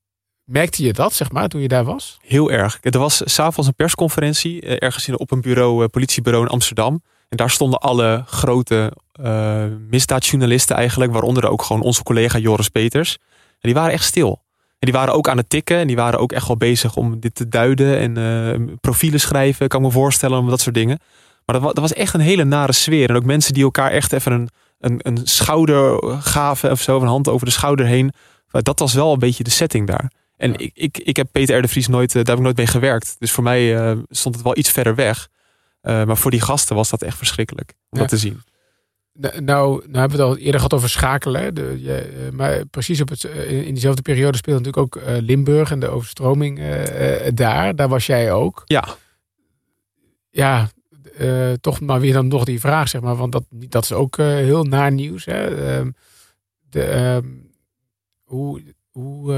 Merkte je dat, zeg maar, toen je daar was? Heel erg. Er was s'avonds een persconferentie ergens in, op een bureau, politiebureau in Amsterdam. En daar stonden alle grote uh, misdaadjournalisten eigenlijk, waaronder ook gewoon onze collega Joris Peters. En die waren echt stil. En die waren ook aan het tikken en die waren ook echt wel bezig om dit te duiden en uh, profielen schrijven, kan ik me voorstellen, dat soort dingen. Maar dat, dat, was echt een hele nare sfeer. En ook mensen die elkaar echt even een, een, een schouder gaven of zo, een hand over de schouder heen. Dat was wel een beetje de setting daar. En ja. ik, ik, ik heb Peter R. de Vries nooit, daar heb ik nooit mee gewerkt. Dus voor mij uh, stond het wel iets verder weg. Uh, maar voor die gasten was dat echt verschrikkelijk om ja. dat te zien. Nou, nou hebben we het al eerder gehad over schakelen. De, je, maar precies op het, in diezelfde periode speelde natuurlijk ook uh, Limburg en de overstroming uh, daar. Daar was jij ook. Ja. Ja, toch maar weer dan nog die vraag, zeg maar. Want dat, dat is ook heel naar nieuws. Hè? Um, de, um, hoe hoe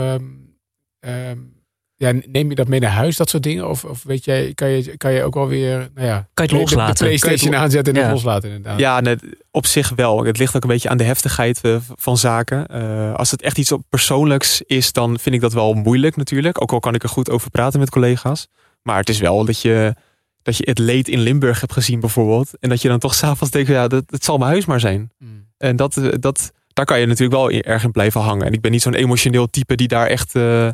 um, ja, neem je dat mee naar huis, dat soort dingen? Of, of weet jij, kan je, kan je ook wel weer, nou ja, kan je het loslaten? De, de PlayStation het aanzetten en ja. loslaten inderdaad. Ja, nee, op zich wel. Het ligt ook een beetje aan de heftigheid uh, van zaken. Uh, als het echt iets op persoonlijks is, dan vind ik dat wel moeilijk natuurlijk. Ook al kan ik er goed over praten met collega's. Maar het is wel dat je, dat je het leed in Limburg hebt gezien bijvoorbeeld. En dat je dan toch s'avonds denkt, ja, dat, het zal mijn huis maar zijn. Mm. En dat, dat, daar kan je natuurlijk wel erg in blijven hangen. En ik ben niet zo'n emotioneel type die daar echt... Uh,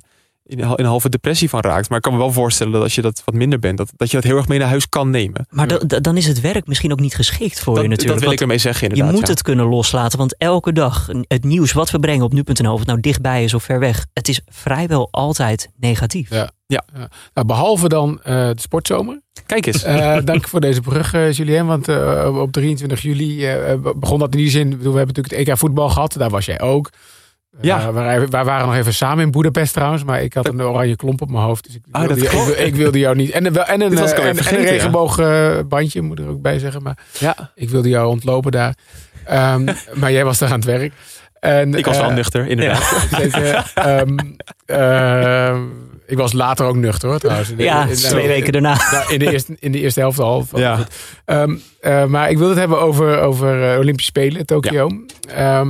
in een halve depressie van raakt. Maar ik kan me wel voorstellen dat als je dat wat minder bent, dat, dat je dat heel erg mee naar huis kan nemen. Maar da, dan is het werk misschien ook niet geschikt voor dat, je natuurlijk. Dat wil ik ermee zeggen inderdaad. Je moet ja. het kunnen loslaten, want elke dag het nieuws wat we brengen op nu.nl, of het nou dichtbij is of ver weg, het is vrijwel altijd negatief. Ja. Ja. ja. Nou, behalve dan uh, de sportzomer. Kijk eens. Uh, dank voor deze brug, uh, Julien. Want uh, op 23 juli begon dat in die zin. We hebben natuurlijk het EK voetbal gehad. Daar was jij ook. Ja. Uh, wij, wij, waren nog even samen in Boedapest trouwens, maar ik had een oranje klomp op mijn hoofd. Dus ik, ah, wilde, dat ik, ik, wilde jou niet. En, en, en, een, en, en een regenboogbandje, moet er ook bij zeggen. Maar ja. ik wilde jou ontlopen daar. Um, maar jij was daar aan het werk. En, ik was wel uh, nuchter, inderdaad. Ja. um, uh, ik was later ook nuchter hoor trouwens. In de, ja, in, in, twee weken daarna. In, de eerste, in de eerste helft al. Ja. Um, maar ik wil het hebben over, over Olympische Spelen, Tokio. Ja.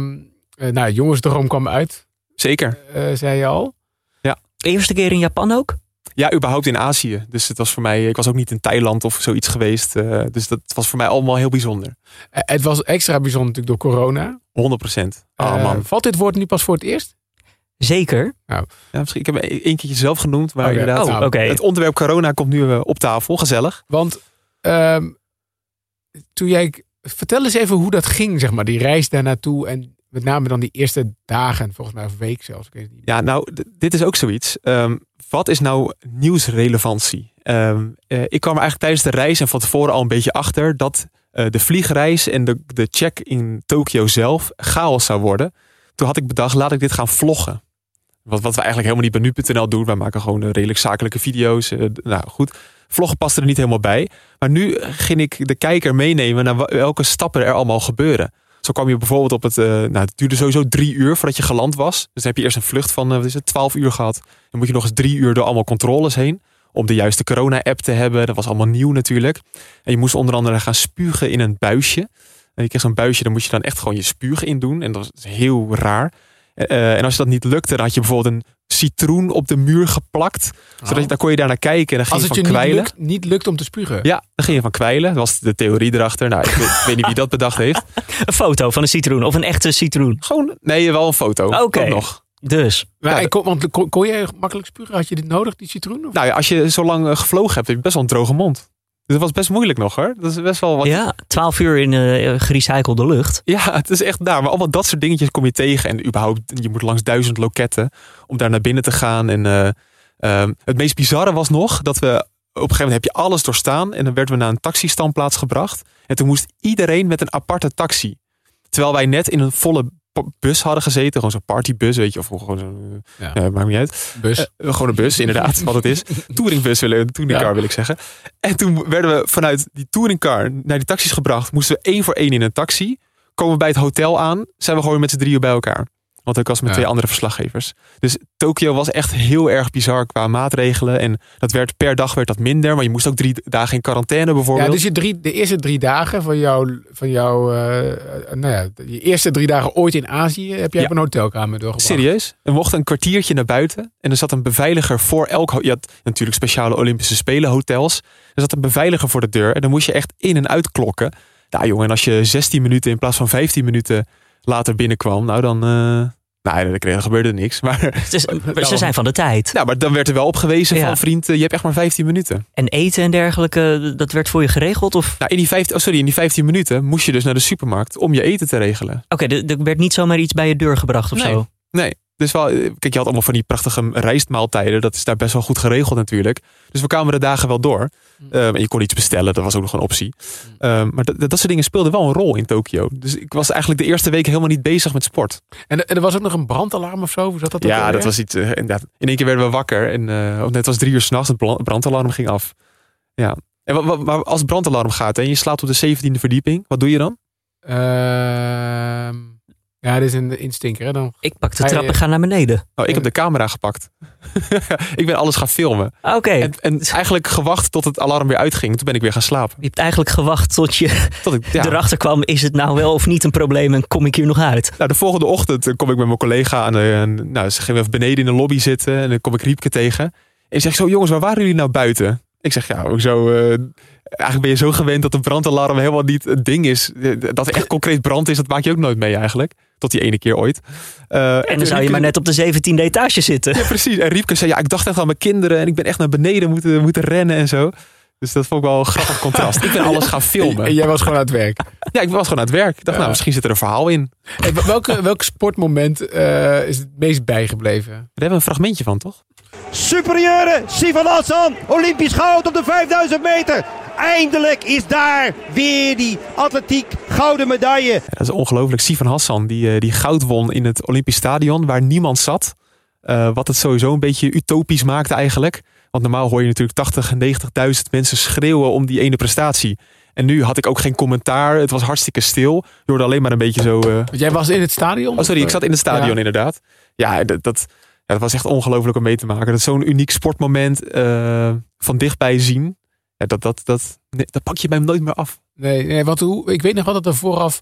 Uh, nou, jongensdroom kwam uit. Zeker. Uh, zei je al. Ja. Eerste keer in Japan ook? Ja, überhaupt in Azië. Dus het was voor mij, ik was ook niet in Thailand of zoiets geweest. eh, dus dat was voor mij allemaal heel bijzonder. Eh, Het was extra bijzonder natuurlijk door corona. 100 procent. Oh Eh, man. Valt dit woord nu pas voor het eerst? Zeker. Ja, misschien, ik heb hem één keertje zelf genoemd, maar inderdaad. Oh, Nou, oké. Het onderwerp corona komt nu eh, op tafel. Gezellig. Want ehm, toen jij... Vertel eens even hoe dat ging, zeg maar. Die reis daar naartoe en met name dan die eerste dagen. Volgens mij of week zelfs. Ik. Ja, nou, dit is ook zoiets. Ehm, wat is nou nieuwsrelevantie? Ehm, eh, ik kwam eigenlijk tijdens de reis en van tevoren al een beetje achter dat eh, de vliegreis en de, de check in Tokio zelf chaos zou worden. Toen had ik bedacht, laat ik dit gaan vloggen. Wat, wat we eigenlijk helemaal niet bij nu.nl doen. Wij maken gewoon eh, redelijk zakelijke video's. Nou goed, vloggen paste er niet helemaal bij. Maar nu ging ik de kijker meenemen naar welke stappen er allemaal gebeuren. Zo kwam je bijvoorbeeld op het. eh, nou, het duurde sowieso drie uur voordat je geland was. Dus dan heb je eerst een vlucht van eh, wat is het, 12 uur gehad. Dan moet je nog eens drie uur door allemaal controles heen. Om de juiste corona-app te hebben. Dat was allemaal nieuw natuurlijk. En je moest onder andere gaan spugen in een buisje. En je kreeg zo'n buisje, daar moest je dan echt gewoon je spuug in doen. En dat was heel raar. Eh, en als je dat niet lukte, dan had je bijvoorbeeld een citroen op de muur geplakt. Zodat je, dan kon je daar naar kijken en dan ging Als je het van je niet kwijlen. lukt, niet lukt om te spugen. Ja, dan ging je van kwijlen. Dat was de theorie erachter. Nou, ik weet, ik weet niet wie dat bedacht heeft. Een foto van een citroen of een echte citroen. Gewoon, nee, wel een foto. Oké. Nog. Dus. Maar, Ja, kon, want kon, kon je makkelijk spugen? Had je dit nodig, die citroen? Of? Nou ja, als je zo lang eh, gevlogen hebt, heb je best wel een droge mond. Dus dat was best moeilijk nog hoor. Dat is best wel wat. Ja, 12 uur in eh gerecyclede lucht. Ja, het is echt daar. Maar allemaal dat soort dingetjes kom je tegen. En überhaupt, je moet langs duizend loketten om daar naar binnen te gaan. En eh, ehm, het meest bizarre was nog dat we op een gegeven moment heb je alles doorstaan. En dan werden we naar een taxistandplaats gebracht. En toen moest iedereen met een aparte taxi. Terwijl wij net in een volle bus hadden gezeten. Gewoon zo'n partybus, weet je. Of gewoon zo'n... Ja. Maakt niet uit. Bus. Eh, gewoon een bus, inderdaad, wat het is. Touringbus, willen, touringcar Ja. wil ik zeggen. En toen werden we vanuit die touringcar naar die taxis gebracht. Moesten we één voor één in een taxi. Komen we bij het hotel aan, zijn we gewoon met z'n drieën bij elkaar. Want ik was met Ja. twee andere verslaggevers. Dus Tokio was echt heel erg bizar qua maatregelen. En dat werd per dag werd dat minder. Maar je moest ook drie dagen in quarantaine bijvoorbeeld. Ja, dus je drie, de eerste drie dagen van jouw, van jouw eh, nou ja, je eerste drie dagen ooit in Azië heb jij Ja. op een hotelkamer doorgebracht. Serieus? We mochten een kwartiertje naar buiten. En er zat een beveiliger voor elk... Je had natuurlijk speciale Olympische Spelen hotels. Er zat een beveiliger voor de deur. En dan moest je echt in- en uitklokken. Nou jongen, en als je 16 minuten in plaats van 15 minuten later binnenkwam... Nou dan... eh nou, dan gebeurde niks. Maar, ze zijn van de tijd. nou, maar dan werd er wel op gewezen Ja. van... Vriend, eh, je hebt echt maar 15 minuten. En eten en dergelijke, dat werd voor je geregeld? Of? Nou, in die 15, oh sorry, in die 15 minuten moest je dus naar de supermarkt... om je eten te regelen. Oké, er er werd niet zomaar iets bij je deur gebracht of Nee. zo? Nee. Dus wel, eh, kijk, je had allemaal van die prachtige rijstmaaltijden. Dat is daar best wel goed geregeld natuurlijk. Dus we kwamen de dagen wel door. Um, en je kon iets bestellen, dat was ook nog een optie. Um, maar dat, dat soort dingen speelden wel een rol in Tokio. Dus ik was eigenlijk de eerste week helemaal niet bezig met sport. En, en er was ook nog een brandalarm of zo? Hoe zat dat ja, dat was iets. eh, inderdaad. In één keer werden we wakker. En uh, net was drie uur s'nachts, het brandalarm ging af. Ja. En wat, wat, maar als het brandalarm gaat en je slaapt op de 17e verdieping, wat doe je dan? Ehm, ja, dit is een instinker. Hè? Dan, Ik pak de Hij- trap en ga naar beneden. Oh, ik heb de camera gepakt. ik ben alles gaan filmen. Oké, En, en eigenlijk gewacht tot het alarm weer uitging. Toen ben ik weer gaan slapen. je hebt eigenlijk gewacht tot je Tot ik, ja. erachter kwam, is het nou wel of niet een probleem en kom ik hier nog uit? Nou, de volgende ochtend eh, kom ik met mijn collega aan. En, nou, ze gingen even beneden in de lobby zitten. En dan kom ik Riepke tegen. En ik zeg zo, jongens, waar waren jullie nou buiten? Ik zeg, ja, ook zo... eh, eigenlijk ben je zo gewend dat een brandalarm helemaal niet het ding is. Eh, Dat er echt concreet brand is, dat maak je ook nooit mee eigenlijk. Tot die ene keer ooit. Eh, En dan zou je maar net op de 17e etage zitten. Ja, precies. En Riepke zei, ja, ik dacht echt aan mijn kinderen. En ik ben echt naar beneden moeten, moeten rennen en zo. Dus dat vond ik wel een grappig contrast. Ik ben alles gaan en filmen. jij was gewoon aan het werk. Ja, ik was gewoon aan het werk. Ik dacht, Ja. nou, misschien zit er een verhaal in. Hey, welke, welk sportmoment eh, is het meest bijgebleven? Daar hebben we een fragmentje van, toch? Superieure Sivan Hassan, Olympisch goud op de 5000 meter. Eindelijk is daar weer die atletiek gouden medaille. Ja, dat is ongelooflijk. Sivan Hassan, die, eh, die goud won in het Olympisch Stadion, waar niemand zat. Eh, wat het sowieso een beetje utopisch maakte eigenlijk. Want normaal hoor je natuurlijk 80, 90.000 mensen schreeuwen om die ene prestatie. En nu had ik ook geen commentaar. Het was hartstikke stil. Je hoorde alleen maar een beetje zo... eh, jij was in het stadion? Oh, sorry, ik zat in het stadion Ja. inderdaad. Ja, dat, dat, ja, dat was echt ongelooflijk om mee te maken. Dat is zo'n uniek sportmoment eh, van dichtbij zien. Ja, dat, dat, dat, nee, dat pak je bij hem nooit meer af. Nee, nee want hoe, ik weet nog wel dat er vooraf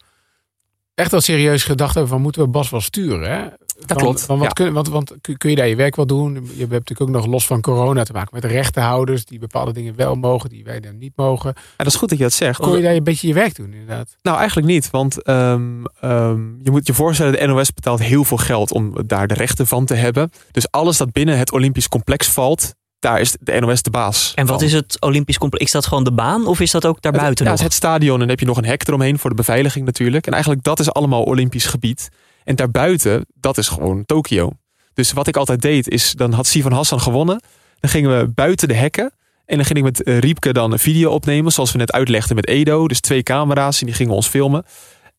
echt wel serieus gedacht hebben van moeten we Bas wel sturen. Hè? Dat klopt. Want, wat Ja. kun, want, want kun kun je daar je werk wel doen? Je hebt natuurlijk ook nog los van corona te maken met de rechtenhouders die bepaalde dingen wel mogen, die wij dan niet mogen. En dat is goed dat je dat zegt. Kon je daar een beetje je werk doen, inderdaad? Nou, eigenlijk niet. Want ehm, ehm, je moet je voorstellen, de NOS betaalt heel veel geld om daar de rechten van te hebben. Dus alles dat binnen het Olympisch complex valt, daar is de NOS de baas. En wat van. is het Olympisch complex? Is dat gewoon de baan of is dat ook daarbuiten ja, nog? het is het stadion en dan heb je nog een hek eromheen voor de beveiliging natuurlijk. En eigenlijk dat is allemaal Olympisch gebied. En daarbuiten, dat is gewoon Tokio. Dus wat ik altijd deed is, dan had Sivan Hassan gewonnen. Dan gingen we buiten de hekken. En dan ging ik met eh, Riepke dan een video opnemen, zoals we net uitlegden met Edo. Dus twee camera's en die gingen ons filmen.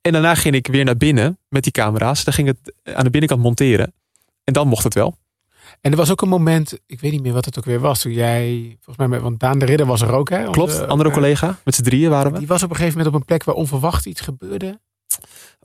En daarna ging ik weer naar binnen met die camera's. Dan ging het aan de binnenkant monteren. En dan mocht het wel. En er was ook een moment, ik weet niet meer wat het ook weer was, toen jij, volgens mij, met, want Daan de Ridder was er ook, hè? Klopt, andere eh, collega. Met z'n drieën waren we. Die was op een gegeven moment op een plek waar onverwacht iets gebeurde.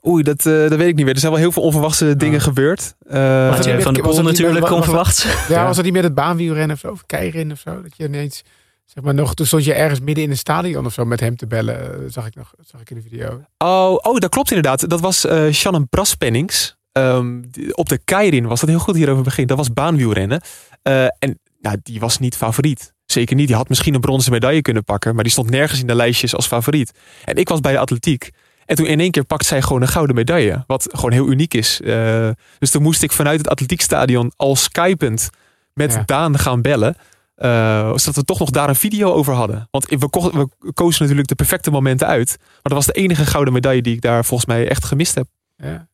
Oei, dat, eh, dat weet ik niet meer. Er zijn wel heel veel onverwachte dingen gebeurd. Eh, Mathieu met- van was Poel niet met- natuurlijk, was dat-. Ja, Ja. was dat niet met het baanwielrennen of zo? Of keirennen of zo? Dat je ineens, zeg maar nog, toen stond je ergens midden in een stadion of zo met hem te bellen. eh, Zag ik nog, zag ik in de video. Oh, oh, dat klopt inderdaad. Dat was eh Shannon Braspennings. Ehm, op de Keirin was dat heel goed hierover begin. Dat was baanwielrennen. Eh, en nou, die was niet favoriet. Zeker niet. Die had misschien een bronzen medaille kunnen pakken. Maar die stond nergens in de lijstjes als favoriet. En ik was bij de atletiek. En toen in één keer pakt zij gewoon een gouden medaille. Wat gewoon heel uniek is. Eh, dus toen moest ik vanuit het atletiekstadion al skypend met Ja. Daan gaan bellen. eh, zodat we toch nog daar een video over hadden. Want we, ko- we kozen natuurlijk de perfecte momenten uit. Maar dat was de enige gouden medaille die ik daar volgens mij echt gemist heb. Ja.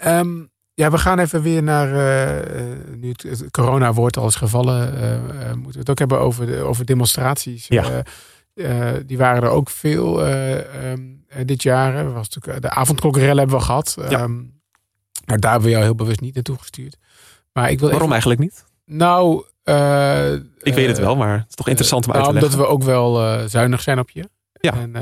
Ehm, ja, we gaan even weer naar. eh, eh, nu het, het corona-woord al is gevallen. eh, moeten we het ook hebben over, de, over demonstraties. Ja. Die waren er ook veel eh, ehm, eh, dit jaar. Er Was natuurlijk, de avondklokkerellen hebben we gehad. Ja. Ehm, maar daar hebben we jou heel bewust niet naartoe gestuurd. Maar ik wil Waarom even, eigenlijk niet? Nou, Ik weet het wel, maar het is toch interessant om uit te nou, leggen. Omdat we ook wel zuinig zijn op je. Ja. En,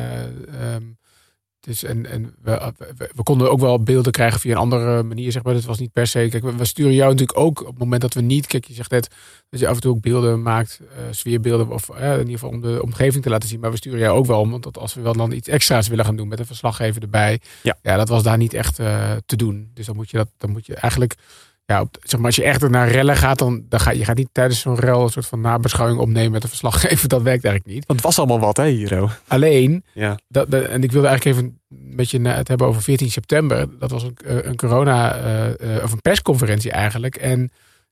dus en, en we, we, we konden ook wel beelden krijgen via een andere manier, zeg maar. Dat was niet per se. Kijk, we, we sturen jou natuurlijk ook op het moment dat we niet. Kijk, je zegt net dat je af en toe ook beelden maakt, eh, sfeerbeelden, of eh, in ieder geval om de omgeving te laten zien. Maar we sturen jou ook wel om, want als we wel dan iets extra's willen gaan doen met een verslaggever erbij. Ja. ja dat was daar niet echt eh, te doen. Dus dan moet je dat, dan moet je eigenlijk. Ja, op, zeg maar, als je echt naar rellen gaat, dan, dan ga je gaat niet tijdens zo'n rel een soort van nabeschouwing opnemen met een verslaggever. Dat werkt eigenlijk niet. Want het was allemaal wat, hè, Hiro? Alleen, Ja. dat, dat- en ik wilde eigenlijk even met je het hebben over 14 september. Dat was een, eh, een corona, eh, of een persconferentie eigenlijk. En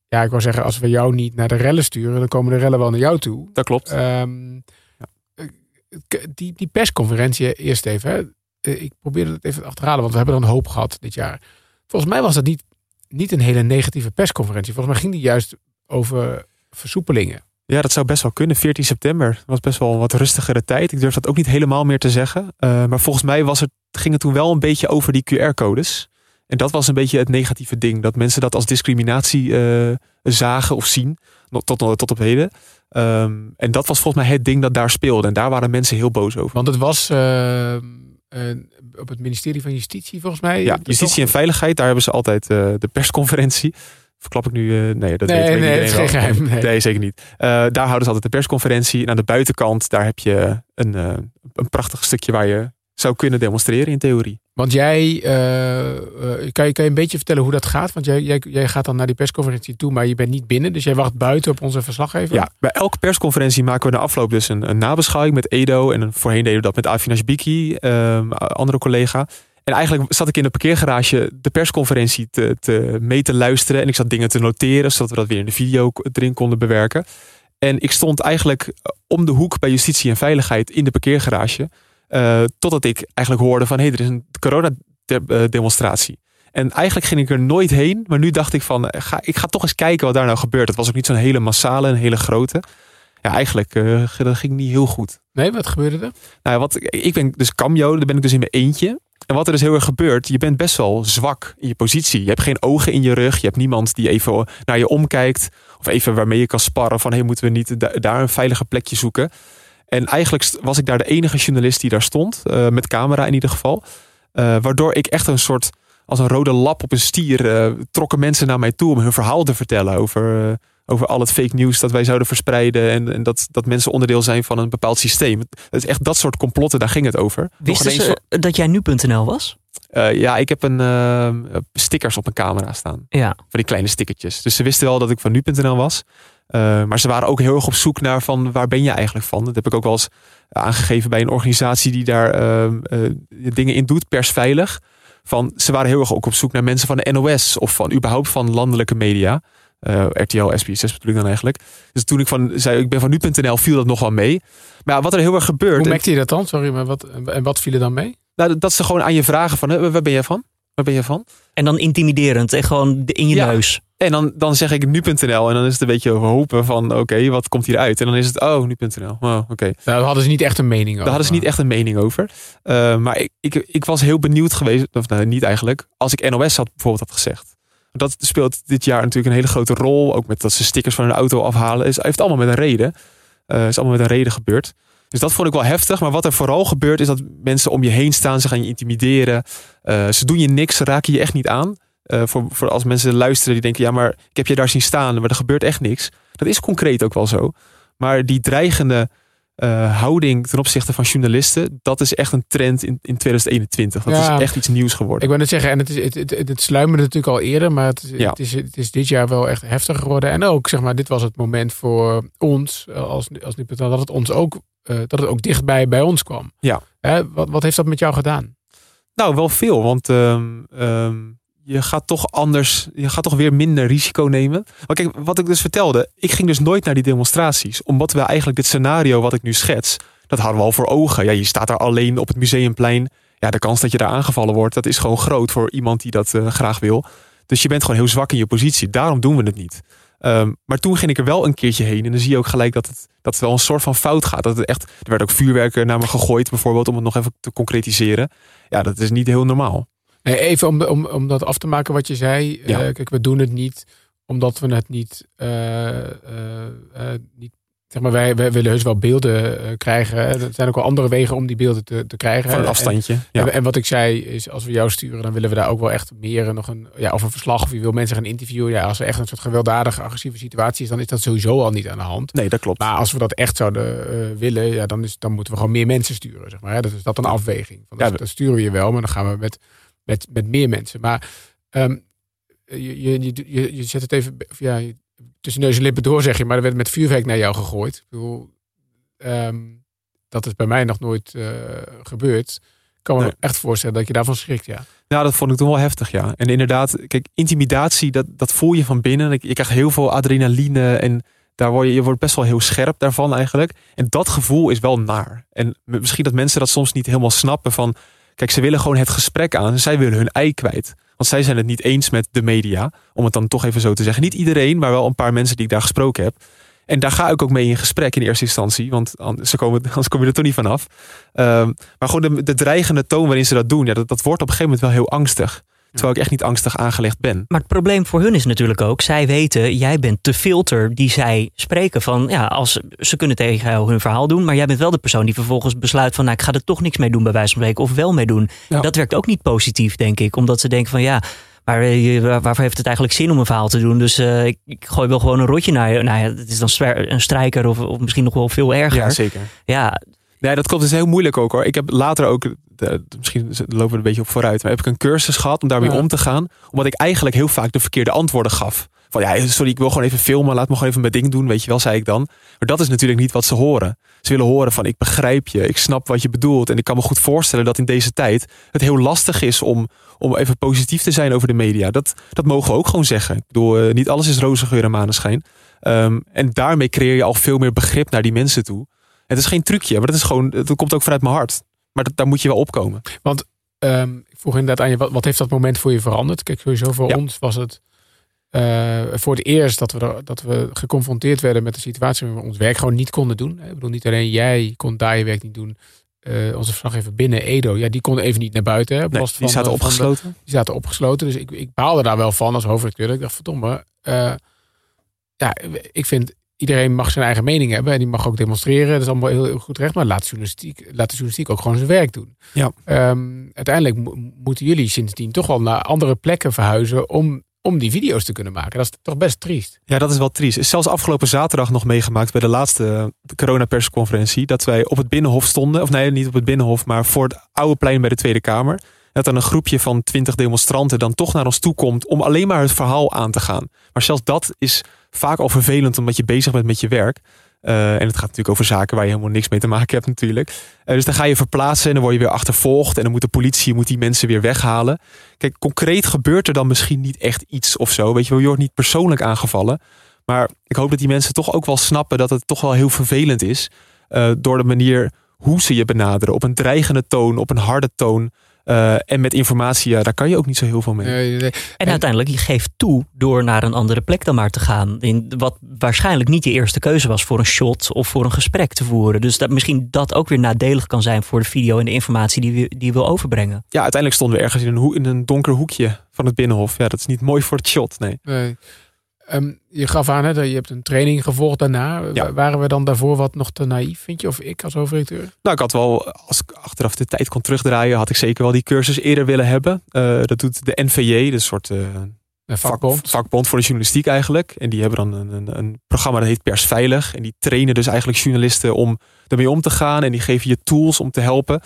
ja, ik wou zeggen, als we jou niet naar de rellen sturen, dan komen de rellen wel naar jou toe. Dat klopt. K- die, die persconferentie, eerst even. Hè. Ik probeerde het even te achterhalen, want we hebben er een hoop gehad dit jaar. Volgens mij was dat niet, niet een hele negatieve persconferentie. Volgens mij ging die juist over versoepelingen. Ja, dat zou best wel kunnen. 14 september Dat was best wel een wat rustigere tijd. Ik durf dat ook niet helemaal meer te zeggen. Eh, maar volgens mij was het, ging het toen wel een beetje over die QR-codes. En dat was een beetje het negatieve ding. Dat mensen dat als discriminatie eh, zagen of zien. Tot, tot op heden. Ehm, en dat was volgens mij het ding dat daar speelde. En daar waren mensen heel boos over. Want het was eh, op het ministerie van Justitie, volgens mij. Ja, justitie en veiligheid, daar hebben ze altijd eh, de persconferentie. Verklap ik nu? eh, nee, dat Nee, weet, weet nee, iedereen dat is geen geheim, nee. Nee, zeker niet. Eh, daar houden ze altijd de persconferentie. En aan de buitenkant, daar heb je een, eh, een prachtig stukje waar je zou kunnen demonstreren in theorie. Want jij, eh, kan, je, kan je een beetje vertellen hoe dat gaat? Want jij, jij, jij gaat dan naar die persconferentie toe, maar je bent niet binnen. Dus jij wacht buiten op onze verslaggever. Ja, bij elke persconferentie maken we na afloop dus een, een nabeschouwing met Edo. En een- voorheen deden we dat met Avinash Biki, ehm, andere collega. En eigenlijk zat ik in de parkeergarage de persconferentie te, te, mee te luisteren. En ik zat dingen te noteren, zodat we dat weer in de video erin konden bewerken. En ik stond eigenlijk om de hoek bij justitie en veiligheid in de parkeergarage. Eh, totdat ik eigenlijk hoorde van, hé, hey, er is een corona-demonstratie. En eigenlijk ging ik er nooit heen. Maar nu dacht ik van, eh, ga, ik ga toch eens kijken wat daar nou gebeurt. Het was ook niet zo'n hele massale, een hele grote. Ja, eigenlijk eh, dat ging niet heel goed. Nee, wat gebeurde er? Nou, wat, ik ben dus cameo, daar ben ik dus in mijn eentje. En wat er dus heel erg gebeurt, je bent best wel zwak in je positie. Je hebt geen ogen in je rug. Je hebt niemand die even naar je omkijkt. Of even waarmee je kan sparren van, hey, moeten we niet da- daar een veilige plekje zoeken? En eigenlijk was ik daar de enige journalist die daar stond. eh, met camera in ieder geval. Eh, waardoor ik echt een soort, als een rode lap op een stier, eh, trokken mensen naar mij toe om hun verhaal te vertellen over, over al het fake nieuws dat wij zouden verspreiden. En, en dat, dat mensen onderdeel zijn van een bepaald systeem. Het is echt dat soort complotten, daar ging het over. Nog Wisten ineens ze dat jij nu.nl was? Eh, ja, ik heb een eh, stickers op mijn camera staan. Ja. Van die kleine stickertjes. Dus ze wisten wel dat ik van nu.nl was. Eh, maar ze waren ook heel erg op zoek naar van waar ben je eigenlijk van. Dat heb ik ook wel eens aangegeven bij een organisatie die daar dingen in doet, persveilig. Van, ze waren heel erg ook op zoek naar mensen van de NOS of van überhaupt van landelijke media. Eh, RTL, SBS6 bedoel ik dan eigenlijk. Dus toen ik van zei ik ben van nu.nl viel dat nog wel mee. Maar ja, wat er heel erg gebeurt. Hoe merkte je dat dan? Sorry, maar wat, en wat viel er dan mee? Nou, dat ze gewoon aan je vragen van hè, waar ben jij van? Waar ben je van? En dan intimiderend en gewoon in je Ja. neus. En dan, dan zeg ik nu.nl en dan is het een beetje hopen van oké, wat komt hieruit? En dan is het oh, nu.nl. Oh, oké. Nou, daar hadden ze niet echt een mening over. Daar hadden ze niet echt een mening over. Uh, maar ik, ik, ik was heel benieuwd geweest, of nou, niet eigenlijk, als ik NOS had bijvoorbeeld had gezegd. Dat speelt dit jaar natuurlijk een hele grote rol. Ook met dat ze stickers van hun auto afhalen. Is, heeft allemaal met een reden. Uh, is allemaal met een reden gebeurd. Dus dat vond ik wel heftig. Maar wat er vooral gebeurt is dat mensen om je heen staan. Ze gaan je intimideren. Uh, ze doen je niks. Ze raken je echt niet aan. Uh, voor, voor als mensen luisteren die denken... ja, maar ik heb je daar zien staan. Maar er gebeurt echt niks. Dat is concreet ook wel zo. Maar die dreigende uh, houding ten opzichte van journalisten... dat is echt een trend in, in 2021. Dat ja, is echt iets nieuws geworden. Ik wil net zeggen, en het, is, het, het, het sluimerde natuurlijk al eerder... maar het, ja. het, is, het is dit jaar wel echt heftig geworden. En ook, zeg maar, dit was het moment voor ons... als, als nu dat het ons ook, uh, dat het ook dichtbij bij ons kwam. Ja. Hè, wat, wat heeft dat met jou gedaan? Nou, wel veel. Want um, um, je gaat toch anders, je gaat toch weer minder risico nemen. Maar kijk, wat ik dus vertelde, ik ging dus nooit naar die demonstraties. Omdat we eigenlijk dit scenario wat ik nu schets, dat hadden we al voor ogen. Ja, je staat daar alleen op het museumplein. Ja, de kans dat je daar aangevallen wordt, dat is gewoon groot voor iemand die dat uh, graag wil. Dus je bent gewoon heel zwak in je positie. Daarom doen we het niet. Um, maar toen ging ik er wel een keertje heen. En dan zie je ook gelijk dat het, dat het wel een soort van fout gaat. Dat het echt, er werd ook vuurwerk naar me gegooid, bijvoorbeeld, om het nog even te concretiseren. Ja, dat is niet heel normaal. Even om, om, om dat af te maken wat je zei. Ja. Uh, kijk, we doen het niet omdat we het niet, uh, uh, niet zeg maar, wij, wij willen heus wel beelden krijgen. Er zijn ook wel andere wegen om die beelden te, te krijgen. Van een afstandje. En, ja. en, wat ik zei is, als we jou sturen, dan willen we daar ook wel echt meer nog een, ja, of een verslag of je wil mensen gaan interviewen. Ja, als er echt een soort gewelddadige, agressieve situatie is, dan is dat sowieso al niet aan de hand. Nee, dat klopt. Maar als we dat echt zouden uh, willen, ja, dan, is, dan moeten we gewoon meer mensen sturen. Zeg maar. Dat is dat een afweging. Van, Ja, dat sturen we je wel, maar dan gaan we met met, met meer mensen. Maar um, je, je, je, je zet het even ja, tussen neus en lippen door, zeg je. Maar er werd met vuurwerk naar jou gegooid. Ik bedoel, um, dat is bij mij nog nooit uh, gebeurd. Ik kan me nee. echt voorstellen dat je daarvan schrikt, ja. Ja, dat vond ik toen wel heftig, ja. En inderdaad, kijk, intimidatie, dat, dat voel je van binnen. Je krijgt heel veel adrenaline en daar word je, je wordt best wel heel scherp daarvan eigenlijk. En dat gevoel is wel naar. En misschien dat mensen dat soms niet helemaal snappen van... Kijk, ze willen gewoon het gesprek aan. Zij willen hun ei kwijt. Want zij zijn het niet eens met de media. Om het dan toch even zo te zeggen. Niet iedereen, maar wel een paar mensen die ik daar gesproken heb. En daar ga ik ook mee in gesprek in eerste instantie. Want anders komen, anders kom je er toch niet vanaf. Um, maar gewoon de, de, dreigende toon waarin ze dat doen. Ja, dat, dat wordt op een gegeven moment wel heel angstig. Terwijl ik echt niet angstig aangelegd ben. Maar het probleem voor hun is natuurlijk ook, zij weten, jij bent de filter die zij spreken van, ja, als ze kunnen tegen jou hun verhaal doen, maar jij bent wel de persoon die vervolgens besluit van, nou, ik ga er toch niks mee doen bij wijze van spreken, of wel mee doen. Ja. Dat werkt ook niet positief, denk ik, omdat ze denken van, ja, maar uh, waarvoor heeft het eigenlijk zin om een verhaal te doen? Dus uh, ik, ik, gooi wel gewoon een rotje naar je. Nou ja, het is dan een strijker of, of misschien nog wel veel erger. Ja, zeker. Ja, Nee, dat klopt. Het is heel moeilijk ook hoor. Ik heb later ook, de, misschien lopen we een beetje op vooruit, maar heb ik een cursus gehad om daarmee ja. om te gaan. Omdat ik eigenlijk heel vaak de verkeerde antwoorden gaf. Van ja, sorry, ik wil gewoon even filmen, laat me gewoon even mijn ding doen, weet je wel, zei ik dan. Maar dat is natuurlijk niet wat ze horen. Ze willen horen van ik begrijp je, ik snap wat je bedoelt. En ik kan me goed voorstellen dat in deze tijd het heel lastig is om, om even positief te zijn over de media. Dat, dat mogen we ook gewoon zeggen. Ik bedoel, uh, niet alles is roze geur en maneschijn. Um, en daarmee creëer je al veel meer begrip naar die mensen toe. Het is geen trucje, maar dat is gewoon, dat komt ook vanuit mijn hart. Maar dat, daar moet je wel opkomen. Want um, ik vroeg inderdaad aan je, wat, wat, heeft dat moment voor je veranderd? Kijk, sowieso voor ja. ons was het uh, voor het eerst dat we, er, dat we geconfronteerd werden met de situatie waar we ons werk gewoon niet konden doen. Ik bedoel, niet alleen jij kon daar je werk niet doen. Uh, onze verslaggever binnen Edo, ja, die kon even niet naar buiten. Hè, nee, die van, zaten opgesloten. De, die zaten opgesloten. Dus ik, ik baalde daar wel van als hoofdredacteur. Ik dacht, verdomme. Uh, ja, ik vind iedereen mag zijn eigen mening hebben en die mag ook demonstreren. Dat is allemaal heel, heel goed recht. Maar laat, journalistiek, laat de journalistiek ook gewoon zijn werk doen. Ja. Um, uiteindelijk mo moeten jullie sindsdien toch wel naar andere plekken verhuizen om, om die video's te kunnen maken. Dat is toch best triest. Ja, dat is wel triest. Is zelfs afgelopen zaterdag nog meegemaakt bij de laatste coronapersconferentie. Dat wij op het Binnenhof stonden. Of nee, niet op het Binnenhof, maar voor het oude plein bij de Tweede Kamer. Dat dan een groepje van twintig demonstranten dan toch naar ons toe komt om alleen maar het verhaal aan te gaan. Maar zelfs dat is vaak al vervelend omdat je bezig bent met je werk. Uh, en het gaat natuurlijk over zaken waar je helemaal niks mee te maken hebt natuurlijk. Uh, dus dan ga je verplaatsen en dan word je weer achtervolgd. En dan moet de politie moet die mensen weer weghalen. Kijk, concreet gebeurt er dan misschien niet echt iets of zo. Weet je wel, je wordt niet persoonlijk aangevallen. Maar ik hoop dat die mensen toch ook wel snappen dat het toch wel heel vervelend is. Uh, door de manier hoe ze je benaderen. Op een dreigende toon, op een harde toon. Uh, en met informatie, ja, daar kan je ook niet zo heel veel mee. Nee, nee, nee. En, en, uiteindelijk, je geeft toe door naar een andere plek dan maar te gaan. In wat waarschijnlijk niet je eerste keuze was voor een shot of voor een gesprek te voeren. Dus dat misschien dat ook weer nadelig kan zijn voor de video en de informatie die, we, die je wil overbrengen. Ja, uiteindelijk stonden we ergens in een, hoe, in een donker hoekje van het binnenhof. Ja, dat is niet mooi voor het shot, nee. Um, je gaf aan, hè, dat je hebt een training gevolgd daarna. Ja. Waren we dan daarvoor wat nog te naïef, vind je? Of ik als hoofdredacteur? Nou, ik had wel, als ik achteraf de tijd kon terugdraaien, had ik zeker wel die cursus eerder willen hebben. Uh, dat doet de NVJ, de soort uh, vakbond. Vak, vakbond voor de journalistiek eigenlijk. En die hebben dan een, een, een, programma dat heet Persveilig. En die trainen dus eigenlijk journalisten om ermee om te gaan. En die geven je tools om te helpen.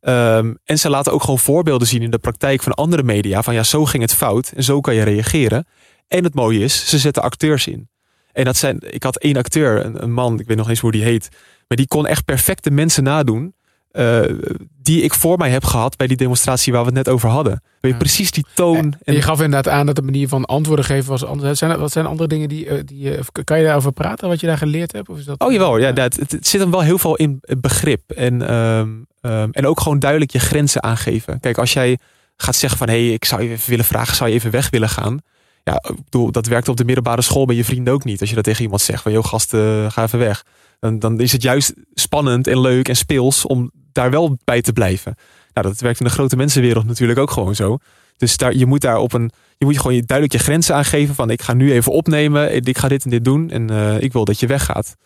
Um, en ze laten ook gewoon voorbeelden zien in de praktijk van andere media. Van ja, zo ging het fout en zo kan je reageren. En het mooie is, ze zetten acteurs in. En dat zijn, ik had één acteur, een, een man, ik weet nog eens hoe die heet. Maar die kon echt perfecte mensen nadoen. Uh, die ik voor mij heb gehad bij die demonstratie waar we het net over hadden. Weet je, precies die toon. En, je gaf inderdaad aan dat de manier van antwoorden geven was anders. Zijn, wat zijn andere dingen die, die. Kan je daarover praten, wat je daar geleerd hebt? Of is dat, oh jawel, ja, dat, het, het zit hem wel heel veel in begrip. En, um, um, en ook gewoon duidelijk je grenzen aangeven. Kijk, als jij gaat zeggen van hé, hey, ik zou je even willen vragen, zou je even weg willen gaan? Ja, ik bedoel, dat werkt op de middelbare school bij je vrienden ook niet. Als je dat tegen iemand zegt van, joh gast, ga even weg. Dan, dan is het juist spannend en leuk en speels om daar wel bij te blijven. Nou, dat werkt in de grote mensenwereld natuurlijk ook gewoon zo. Dus daar, je moet daar op een, je moet gewoon duidelijk je grenzen aangeven van, ik ga nu even opnemen, ik ga dit en dit doen en uh, ik wil dat je weggaat.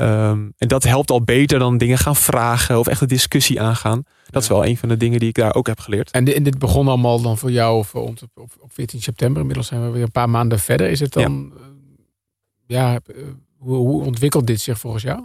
Um, en dat helpt al beter dan dingen gaan vragen of echt een discussie aangaan. Dat is wel een van de dingen die ik daar ook heb geleerd. En dit, en dit begon allemaal dan voor jou of voor ons op, op, op 14 september. Inmiddels zijn we weer een paar maanden verder. Is het dan, ja, ja hoe, hoe ontwikkelt dit zich volgens jou?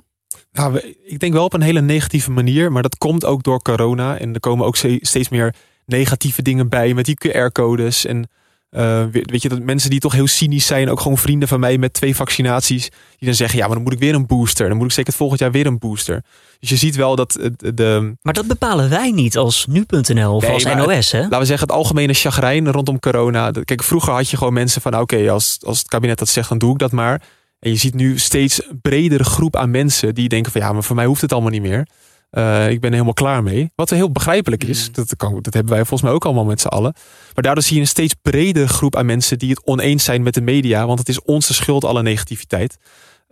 Nou, ik denk wel op een hele negatieve manier, maar dat komt ook door corona. En er komen ook steeds meer negatieve dingen bij met die QR-codes en uh, weet je, dat mensen die toch heel cynisch zijn, ook gewoon vrienden van mij met twee vaccinaties, die dan zeggen: ja, maar dan moet ik weer een booster. Dan moet ik zeker het volgend jaar weer een booster. Dus je ziet wel dat de. Maar dat bepalen wij niet als nu.nl of nee, als NOS, hè? Laten we zeggen, het algemene chagrijn rondom corona. Kijk, vroeger had je gewoon mensen van: oké, als, als het kabinet dat zegt, dan doe ik dat maar. En je ziet nu steeds bredere groep aan mensen die denken: van ja, maar voor mij hoeft het allemaal niet meer. Uh, ik ben er helemaal klaar mee. Wat heel begrijpelijk is. Mm. Dat, kan, dat hebben wij volgens mij ook allemaal met z'n allen. Maar daardoor zie je een steeds bredere groep aan mensen die het oneens zijn met de media. Want het is onze schuld, alle negativiteit.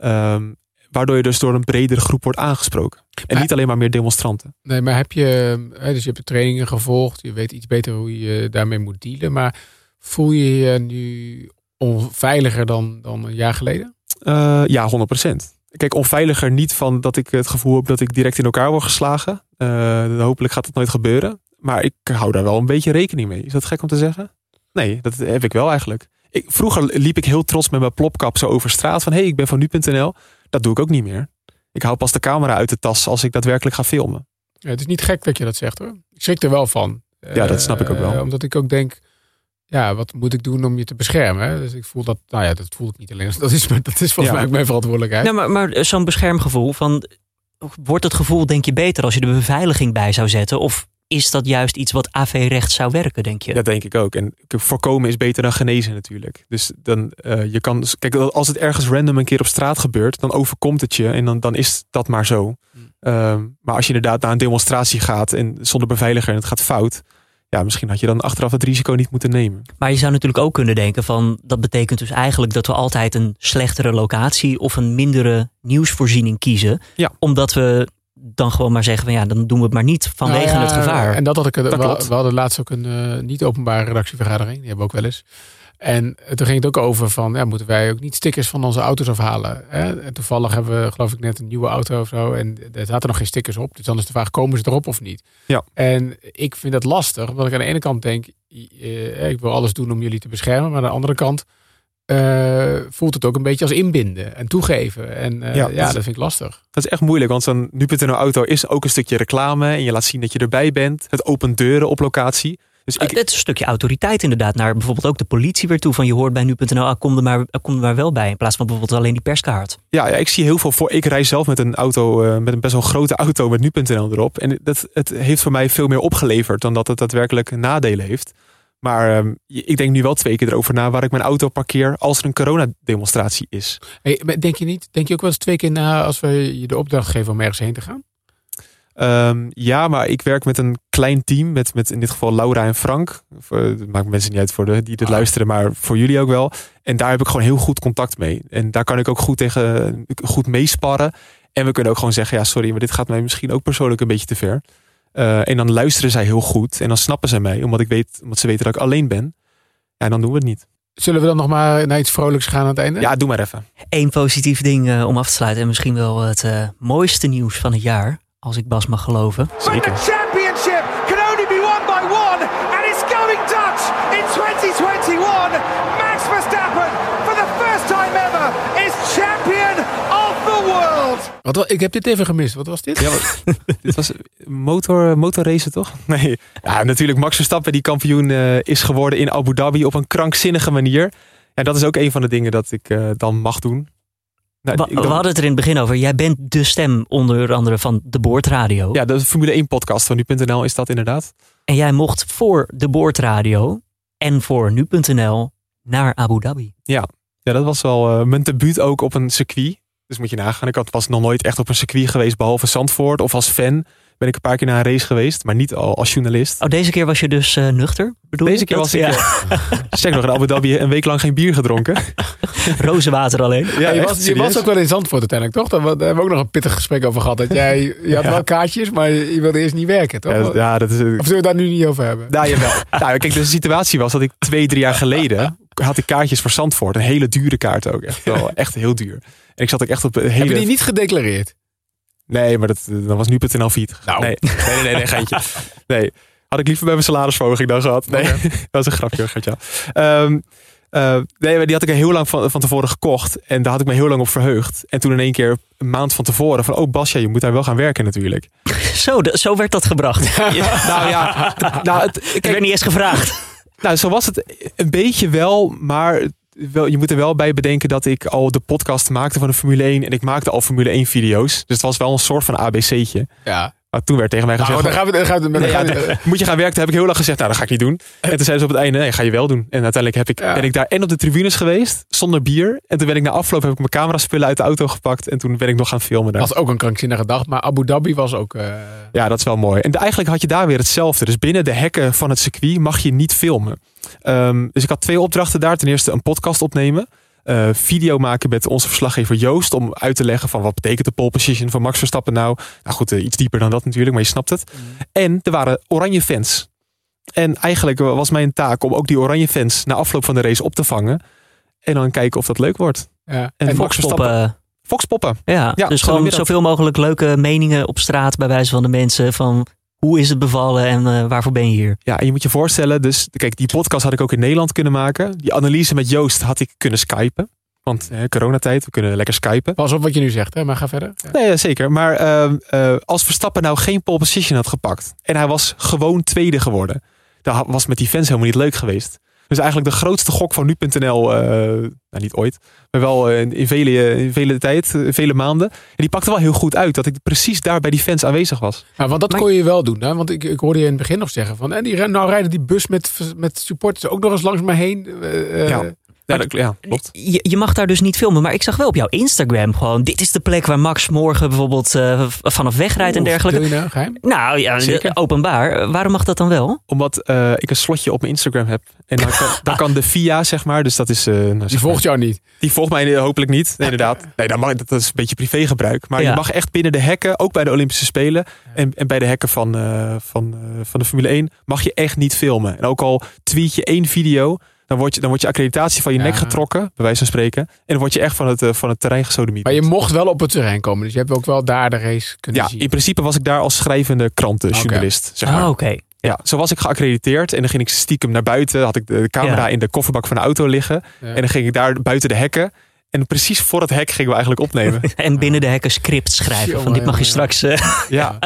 Um, waardoor je dus door een bredere groep wordt aangesproken. En niet alleen maar meer demonstranten. Nee, maar heb je, dus je hebt de trainingen gevolgd. Je weet iets beter hoe je daarmee moet dealen. Maar voel je je nu onveiliger dan, dan een jaar geleden? Uh, ja, 100 procent kijk, onveiliger niet van dat ik het gevoel heb dat ik direct in elkaar word geslagen. Uh, hopelijk gaat dat nooit gebeuren. Maar ik hou daar wel een beetje rekening mee. Is dat gek om te zeggen? Nee, dat heb ik wel eigenlijk. Ik, vroeger liep ik heel trots met mijn plopkap zo over straat. Van hé, hey, ik ben van nu.nl. Dat doe ik ook niet meer. Ik hou pas de camera uit de tas als ik daadwerkelijk ga filmen. Ja, het is niet gek dat je dat zegt hoor. Ik schrik er wel van. Ja, dat snap ik ook wel. Uh, omdat ik ook denk, ja, wat moet ik doen om je te beschermen? Dus ik voel dat, nou ja, dat voel ik niet alleen. Dat is, dat is volgens mij ook mijn verantwoordelijkheid. Ja, maar, maar zo'n beschermgevoel van, wordt het gevoel denk je beter als je de beveiliging bij zou zetten? Of is dat juist iets wat AV-recht zou werken, denk je? Dat denk ik ook. En voorkomen is beter dan genezen natuurlijk. Dus dan, uh, je kan, kijk, als het ergens random een keer op straat gebeurt, dan overkomt het je en dan, dan is dat maar zo. Hmm. Uh, maar als je inderdaad naar een demonstratie gaat en zonder beveiliger en het gaat fout, ja, misschien had je dan achteraf het risico niet moeten nemen. Maar je zou natuurlijk ook kunnen denken van dat betekent dus eigenlijk dat we altijd een slechtere locatie of een mindere nieuwsvoorziening kiezen. Ja. Omdat we dan gewoon maar zeggen van ja, dan doen we het maar niet vanwege nou ja, het gevaar. En dat had ik, dat we, we, hadden laatst ook een uh, niet openbare redactievergadering, die hebben we ook wel eens. En toen ging het ook over van, ja, moeten wij ook niet stickers van onze auto's afhalen? Hè? En toevallig hebben we, geloof ik, net een nieuwe auto of zo. En er zaten nog geen stickers op. Dus dan is de vraag, komen ze erop of niet? Ja. En ik vind dat lastig, omdat ik aan de ene kant denk, eh, ik wil alles doen om jullie te beschermen. Maar aan de andere kant uh, voelt het ook een beetje als inbinden en toegeven. En uh, ja, ja dat, vind ik lastig. Dat is echt moeilijk, want zo'n nu.nl auto is ook een stukje reclame. En je laat zien dat je erbij bent. Het opent deuren op locatie. Dus Ik, het is een stukje autoriteit inderdaad. Naar bijvoorbeeld ook de politie weer toe. Van je hoort bij nu.nl, ah, kom, er maar, ah, kom er maar wel bij. In plaats van bijvoorbeeld alleen die perskaart. ja, ja, ik zie heel veel voor. Ik rij zelf met een auto, eh, met een best wel grote auto met nu.nl erop. En dat, het heeft voor mij veel meer opgeleverd dan dat het daadwerkelijk nadelen heeft. Maar ehm, ik denk nu wel twee keer erover na waar ik mijn auto parkeer als er een coronademonstratie is. Hey, maar denk je niet, denk je ook wel eens twee keer na als we je de opdracht geven om ergens heen te gaan? Ehm, ja, maar ik werk met een klein team. Met, met in dit geval Laura en Frank. Voor, het maakt mensen niet uit voor de, die dit Ah. luisteren, maar voor jullie ook wel. En daar heb ik gewoon heel goed contact mee. En daar kan ik ook goed tegen goed meesparren. En we kunnen ook gewoon zeggen: ja, sorry, maar dit gaat mij misschien ook persoonlijk een beetje te ver. Eh, en dan luisteren zij heel goed. En dan snappen zij mij, omdat, ik weet, omdat ze weten dat ik alleen ben. Ja, en dan doen we het niet. Zullen we dan nog maar naar iets vrolijks gaan aan het einde? Ja, doe maar even. Eén positief ding eh, om af te sluiten. En misschien wel het eh, mooiste nieuws van het jaar. Als ik Bas mag geloven. But Zeker. the championship can only be won by one, and it's going Dutch in 2021. Max Verstappen, for the first time ever, is champion of the world. Wat, wa- ik heb dit even gemist. Wat was dit? Ja, wat- dit was motor, motorracen toch? Nee. Ja, natuurlijk Max Verstappen die kampioen eh, is geworden in Abu Dhabi op een krankzinnige manier. En dat is ook een van de dingen dat ik eh, dan mag doen. Nou, We, hadden het er in het begin over. Jij bent de stem onder andere van de Boordradio. Ja, de Formule 1 podcast van nu.nl is dat inderdaad. En jij mocht voor de Boordradio en voor nu.nl naar Abu Dhabi. Ja, dat was wel eh, mijn debuut ook op een circuit. Dus moet je nagaan. Ik had, was nog nooit echt op een circuit geweest behalve Zandvoort. Of als fan ben ik een paar keer naar een race geweest. Maar niet al als journalist. Oh, deze keer was je dus eh, nuchter? Bedoel Deze je keer dat? was ik Ja. Zeg nog in Abu Dhabi een week lang geen bier gedronken. rozenwater alleen. Ja, je, was, je serieus. was ook wel in Zandvoort uiteindelijk, toch? Daar, hebben we ook nog een pittig gesprek over gehad. Dat jij, je had Ja. wel kaartjes, maar je wilde eerst niet werken, toch? Ja, ja, dat is, Of zullen we het daar nu niet over hebben? Nou, jawel. nou, kijk, de situatie was dat ik twee, drie jaar geleden had ik kaartjes voor Zandvoort. Een hele dure kaart ook. Echt, wel, echt heel duur. En ik zat ook echt op een hele... Heb je die niet gedeclareerd? Nee, maar dat, dat was nu.nl failliet. Nou. Nee, nee, nee, nee, nee, geintje. Nee, had ik liever bij mijn salarisverhoging dan gehad. Nee, dat was een grapje, geintje. Ehm, eh, nee, maar die had ik heel lang van, van tevoren gekocht. En daar had ik me heel lang op verheugd. En toen in één keer een maand van tevoren van... Oh Basja, je moet daar wel gaan werken natuurlijk. Zo, de- zo werd dat gebracht. Nou ja, nou, het, Ik werd niet eens gevraagd. Nou, zo was het een beetje wel, maar wel, je moet er wel bij bedenken dat ik al de podcast maakte van de Formule 1 en ik maakte al Formule 1 video's. Dus het was wel een soort van ABC'tje. Ja. Maar toen werd tegen mij gezegd, Nou, dan gaan we, dan gaan we, dan Nee, ja, gaan we- nee, moet je gaan werken? Toen heb ik heel lang gezegd, nou dat ga ik niet doen. En toen zeiden ze op het einde, nee, ga je wel doen. En uiteindelijk heb ik, Ja. ben ik daar en op de tribunes geweest, zonder bier. En toen ben ik na afloop, heb ik mijn cameraspullen uit de auto gepakt. En toen ben ik nog gaan filmen daar. Dat was ook een krankzinnige dag, maar Abu Dhabi was ook... eh, Ja, dat is wel mooi. En eigenlijk had je daar weer hetzelfde. Dus binnen de hekken van het circuit mag je niet filmen. Ehm, dus ik had twee opdrachten daar. Ten eerste een podcast opnemen. Eh, video maken met onze verslaggever Joost. Om uit te leggen van wat betekent de pole position van Max Verstappen nou. Nou goed, eh, iets dieper dan dat natuurlijk, maar je snapt het. En er waren oranje fans. En eigenlijk was mijn taak om ook die oranje fans na afloop van de race op te vangen. En dan kijken of dat leuk wordt. ja. En, En Max Verstappen. Foxpoppen. Foxpoppen. Ja, Ja, dus gewoon zoveel mogelijk leuke meningen op straat bij wijze van de mensen. Van hoe is het bevallen en eh, waarvoor ben je hier? Ja, en je moet je voorstellen, dus kijk, die podcast had ik ook in Nederland kunnen maken. Die analyse met Joost had ik kunnen skypen. Want eh, coronatijd, we kunnen lekker skypen. Pas op wat je nu zegt, hè? maar ga verder. Ja. Nee, zeker. Maar ehm, eh, als Verstappen nou geen pole position had gepakt en hij was gewoon tweede geworden, dan was met die fans helemaal niet leuk geweest. Dus eigenlijk de grootste gok van nu.nl, eh nou niet ooit, maar wel eh, in, vele, in vele tijd, eh, vele maanden. En die pakte wel heel goed uit dat ik precies daar bij die fans aanwezig was. Nou, want dat Maar- kon je wel doen. Hè? Want ik, ik hoorde je in het begin nog zeggen van... En die, ren- nou rijden die bus met, met supporters ook nog eens langs me heen. eh, eh, Ja. Ja, dat, ja klopt. Je, je mag daar dus niet filmen, maar ik zag wel op jouw Instagram gewoon... dit is de plek waar Max morgen bijvoorbeeld eh, vanaf wegrijdt en dergelijke. Doe je nou geheim? Nou ja, Zeker. openbaar. Waarom mag dat dan wel? Omdat eh, ik een slotje op mijn Instagram heb. En dan kan, dan kan de VIA, zeg maar, dus dat is... eh, nou, Die maar- volgt jou niet. Die volgt mij hopelijk niet. Nee, inderdaad. Nee, dan mag, dat is een beetje privégebruik. Maar Ja. je mag echt binnen de hekken, ook bij de Olympische Spelen en, en bij de hekken van, eh, van, eh, van de Formule 1, mag je echt niet filmen. En ook al tweet je één video, dan wordt je, dan wordt je accreditatie van je Ja. nek getrokken, bij wijze van spreken. En dan word je echt van het, eh, van het terrein gesodemiet. Maar je mocht wel op het terrein komen. Dus je hebt ook wel daar de race kunnen ja, zien. in principe was ik daar als schrijvende krantenjournalist. Zeg maar. Ah, oké. Ja, zo was ik geaccrediteerd. En dan ging ik stiekem naar buiten. Had ik de camera Ja. in de kofferbak van de auto liggen. Ja. En dan ging ik daar buiten de hekken. En precies voor het hek gingen we eigenlijk opnemen. En binnen de hekken script schrijven. Van dit mag je straks... eh, ja.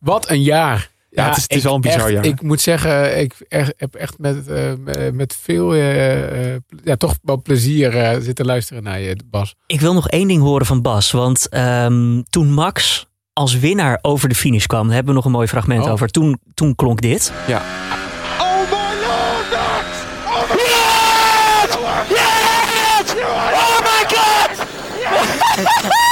Wat een jaar. Ja, het is, het is ik wel een bizar echt- jaar. Ik moet zeggen, ik echt, heb echt met, eh, met- veel, eh, eh, ja, toch wel plezier zitten luisteren naar je, Bas. Ik wil nog één ding horen van Bas. Want ehm, toen Max als winnaar over de finish kwam, daar hebben we nog een mooi fragment Oh. over. Toen, toen klonk dit. Oh my lord, Max! Oh my yes! Yes! Oh my god! Yes!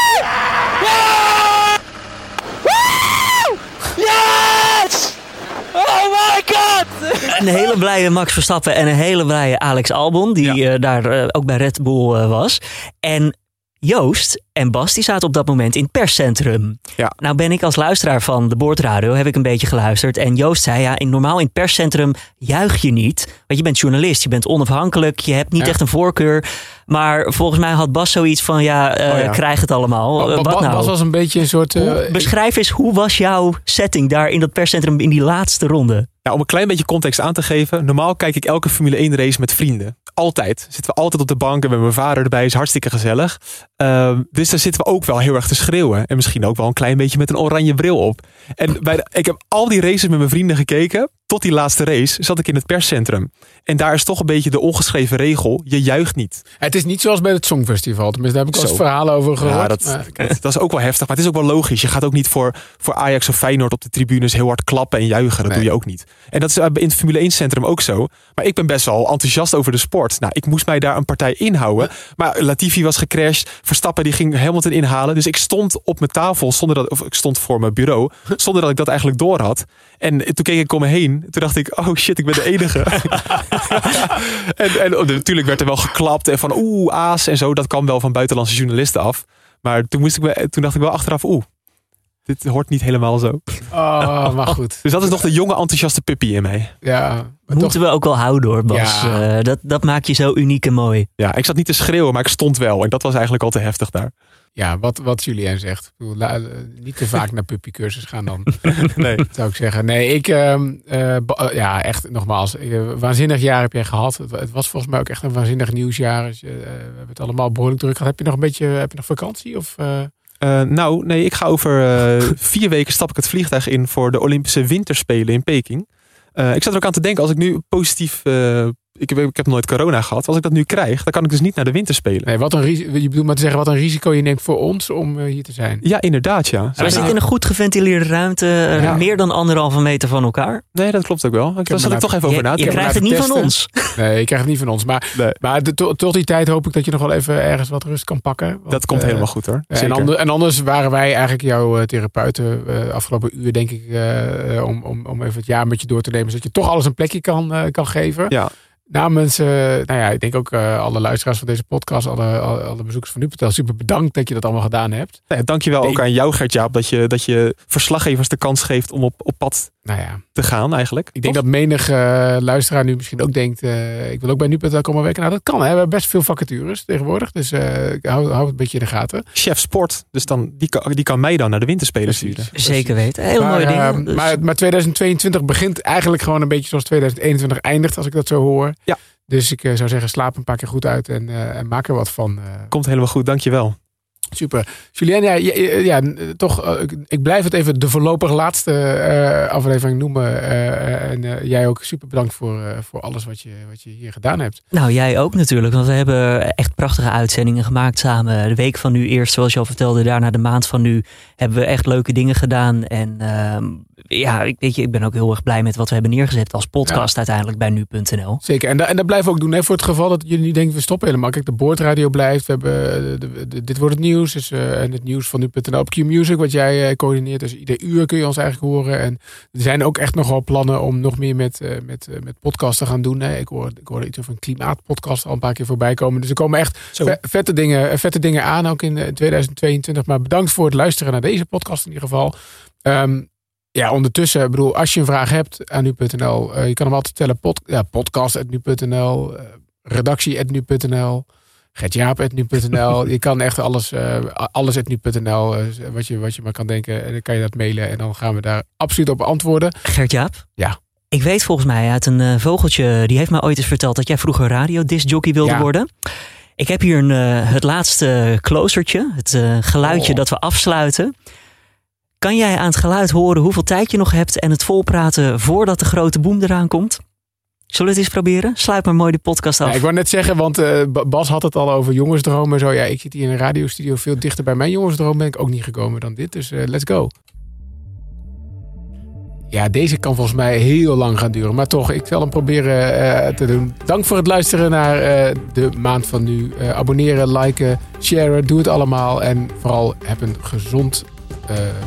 Oh my god! Een hele blije Max Verstappen en een hele blije Alex Albon, die eh, daar eh, ook bij Red Bull eh, was. En Joost en Bas, die zaten op dat moment in het perscentrum. Ja. Nou ben ik als luisteraar van de boordradio, heb ik een beetje geluisterd. En Joost zei, ja, in, normaal in het perscentrum juich je niet. Want je bent journalist, je bent onafhankelijk, je hebt niet Ja. echt een voorkeur. Maar volgens mij had Bas zoiets van, ja, Oh ja. krijg het allemaal. Eh, Ba- wat nou? Bas was een beetje een soort... eh, Hoe- beschrijf eens, hoe was jouw setting daar in dat perscentrum in die laatste ronde? Nou, om een klein beetje context aan te geven. Normaal kijk ik elke Formule 1 race met vrienden. Altijd. Zitten we altijd op de bank en met mijn vader erbij. Is hartstikke gezellig. Ehm, dus daar zitten we ook wel heel erg te schreeuwen. En misschien ook wel een klein beetje met een oranje bril op. En bij de- ik heb al die races met mijn vrienden gekeken. Tot die laatste race zat ik in het perscentrum. En daar is toch een beetje de ongeschreven regel. Je juicht niet. Het is niet zoals bij het Songfestival. Tenminste, daar heb ik Zo. verhalen over gehoord. Ja, dat, Maar- dat is ook wel heftig. Maar het is ook wel logisch. Je gaat ook niet voor, voor Ajax of Feyenoord op de tribunes heel hard klappen en juichen. Dat Nee. doe je ook niet. En dat is eh, in het Formule 1 centrum ook zo. Maar ik ben best wel enthousiast over de sport. Nou, ik moest mij daar een partij inhouden. Maar Latifi was gecrashed. Verstappen die ging Hamilton inhalen. Dus ik stond op mijn tafel zonder dat, of ik stond voor mijn bureau. Zonder dat ik dat eigenlijk door had. En toen keek ik om me heen. Toen dacht ik, oh shit, ik ben de enige. en, en natuurlijk werd er wel geklapt. En van oeh, aas en zo. Dat kwam wel van buitenlandse journalisten af. Maar toen, moest ik me, toen dacht ik wel achteraf, oeh, dit hoort niet helemaal zo. Oh, maar goed. Dus dat is nog de jonge enthousiaste puppy in mij. Ja, toch, Moeten we ook wel houden hoor, Bas. Ja. Eh, dat, dat maakt je zo uniek en mooi. Ja, ik zat niet te schreeuwen, maar ik stond wel. En dat was eigenlijk al te heftig daar. Ja, wat, wat Julien zegt. Ik bedoel, la- eh, niet te vaak naar puppycursus gaan dan, Nee. zou ik zeggen. Nee, ik... ehm, eh, eh, ja, echt, nogmaals. waanzinnig jaar heb jij gehad. Het, het was volgens mij ook echt een waanzinnig nieuwsjaar. Dus, we hebben het allemaal behoorlijk druk gehad. Heb je nog een beetje... Heb je nog vakantie? Of... nou, nee, ik ga over vier weken stap ik het vliegtuig in voor de Olympische Winterspelen in Peking. Ik zat er ook aan te denken, als ik nu positief... eh, ik, heb, ik heb nooit corona gehad. Als ik dat nu krijg, dan kan ik dus niet naar de Winterspelen. Nee, wat een risico. Je bedoelt maar te zeggen wat een risico je neemt voor ons om eh, hier te zijn. Ja, inderdaad, ja. We nou- zitten in een goed geventileerde ruimte, eh, Ja. meer dan anderhalve meter van elkaar. Nee, dat klopt ook wel. Ik daar zat ik toch even over Je, na te je krijgt het niet van ons. Nee, ik krijg het niet van ons. Maar, Nee. maar de- to- tot die tijd hoop ik dat je nog wel even ergens wat rust kan pakken. Want, Dat komt eh, helemaal goed hoor. En, Zeker. ander- en anders waren wij eigenlijk jouw eh, therapeuten eh, afgelopen uur, denk ik, eh, eh, om, om, om even het jaar met je door te nemen. Zodat je toch alles een plekje kan, eh, kan geven. Ja. Namens, eh, nou ja, ik denk ook eh, alle luisteraars van deze podcast, alle, alle, alle bezoekers van NuPatel, super bedankt dat je dat allemaal gedaan hebt. Nou ja, dankjewel Nee. ook aan jou Gert-Jaap dat je, dat je verslaggevers de kans geeft om op, op pad Nou ja, te gaan eigenlijk. ik denk dat menig eh, luisteraar nu misschien ook denkt, eh, ik wil ook bij NuPatel komen werken. Nou, dat kan. Hè. We hebben best veel vacatures tegenwoordig. Dus eh, ik hou, hou het een beetje in de gaten. Chef sport, dus dan, die, kan, die kan mij dan naar de winterspelen sturen. Zeker weten. Maar, dingen. eh, Dus- maar, maar 2022 begint eigenlijk gewoon een beetje zoals 2021 eindigt, als ik dat zo hoor. Ja. Dus ik eh, zou zeggen, slaap een paar keer goed uit en, eh, en maak er wat van. eh. Komt helemaal goed, dankjewel. super. Julien, ja, ja, toch, ik, ik blijf het even de voorlopig laatste eh, aflevering noemen. eh, en eh, jij ook super bedankt voor, eh, voor alles wat je, wat je hier gedaan hebt. Nou, jij ook natuurlijk. Want we hebben echt prachtige uitzendingen gemaakt samen. De week van nu eerst, zoals je al vertelde. Daarna de maand van nu hebben we echt leuke dingen gedaan. En ehm, ja, ik, weet je, ik ben ook heel erg blij met wat we hebben neergezet als podcast uiteindelijk bij nu.nl. Zeker. En, da- en dat blijven we ook doen. Hè, voor het geval dat jullie niet denken, we stoppen helemaal. Kijk, de boordradio blijft. We hebben, eh, de, dit wordt het nieuws. Dus, eh, en het nieuws van nu.nl op Q-Music, wat jij eh, coördineert. Dus ieder uur kun je ons eigenlijk horen. En er zijn ook echt nog wel plannen om nog meer met, eh, met, met podcasts te gaan doen. Hè. Ik, hoor, ik hoorde iets over een klimaatpodcast al een paar keer voorbij komen. Dus er komen echt ve- vette, dingen, vette dingen aan, ook in eh, 2022. Maar bedankt voor het luisteren naar deze podcast in ieder geval. Ehm, ja, ondertussen, ik bedoel, als je een vraag hebt aan nu.nl, eh, je kan hem altijd stellen. Pod, ja, podcast.nu.nl, eh, redactie.nu.nl, gertjaap.nu.nl. je kan echt alles, nu.nl, eh, wat, je, wat je maar kan denken. En dan kan je dat mailen en dan gaan we daar absoluut op antwoorden. Gert-Jaap? Ja. Ik weet volgens mij uit een vogeltje, die heeft mij ooit eens verteld dat jij vroeger radiodiscjockey wilde Ja. worden. Ik heb hier een, het laatste closertje, het geluidje Oh. dat we afsluiten. Kan jij aan het geluid horen hoeveel tijd je nog hebt en het volpraten voordat de grote boom eraan komt? Zullen we het eens proberen? Sluit maar mooi de podcast af. Ja, ik wou net zeggen, want uh, Bas had het al over jongensdromen en zo. Ja, ik zit hier in een radiostudio veel dichter bij mijn jongensdroom. Ben ik ook niet gekomen dan dit. Dus uh, let's go. Ja, deze kan volgens mij heel lang gaan duren. Maar toch, ik zal hem proberen uh, te doen. Dank voor het luisteren naar de maand van nu. abonneren, liken, sharen. Doe het allemaal. En vooral heb een gezond,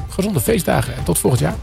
gezonde feestdagen. En tot volgend jaar.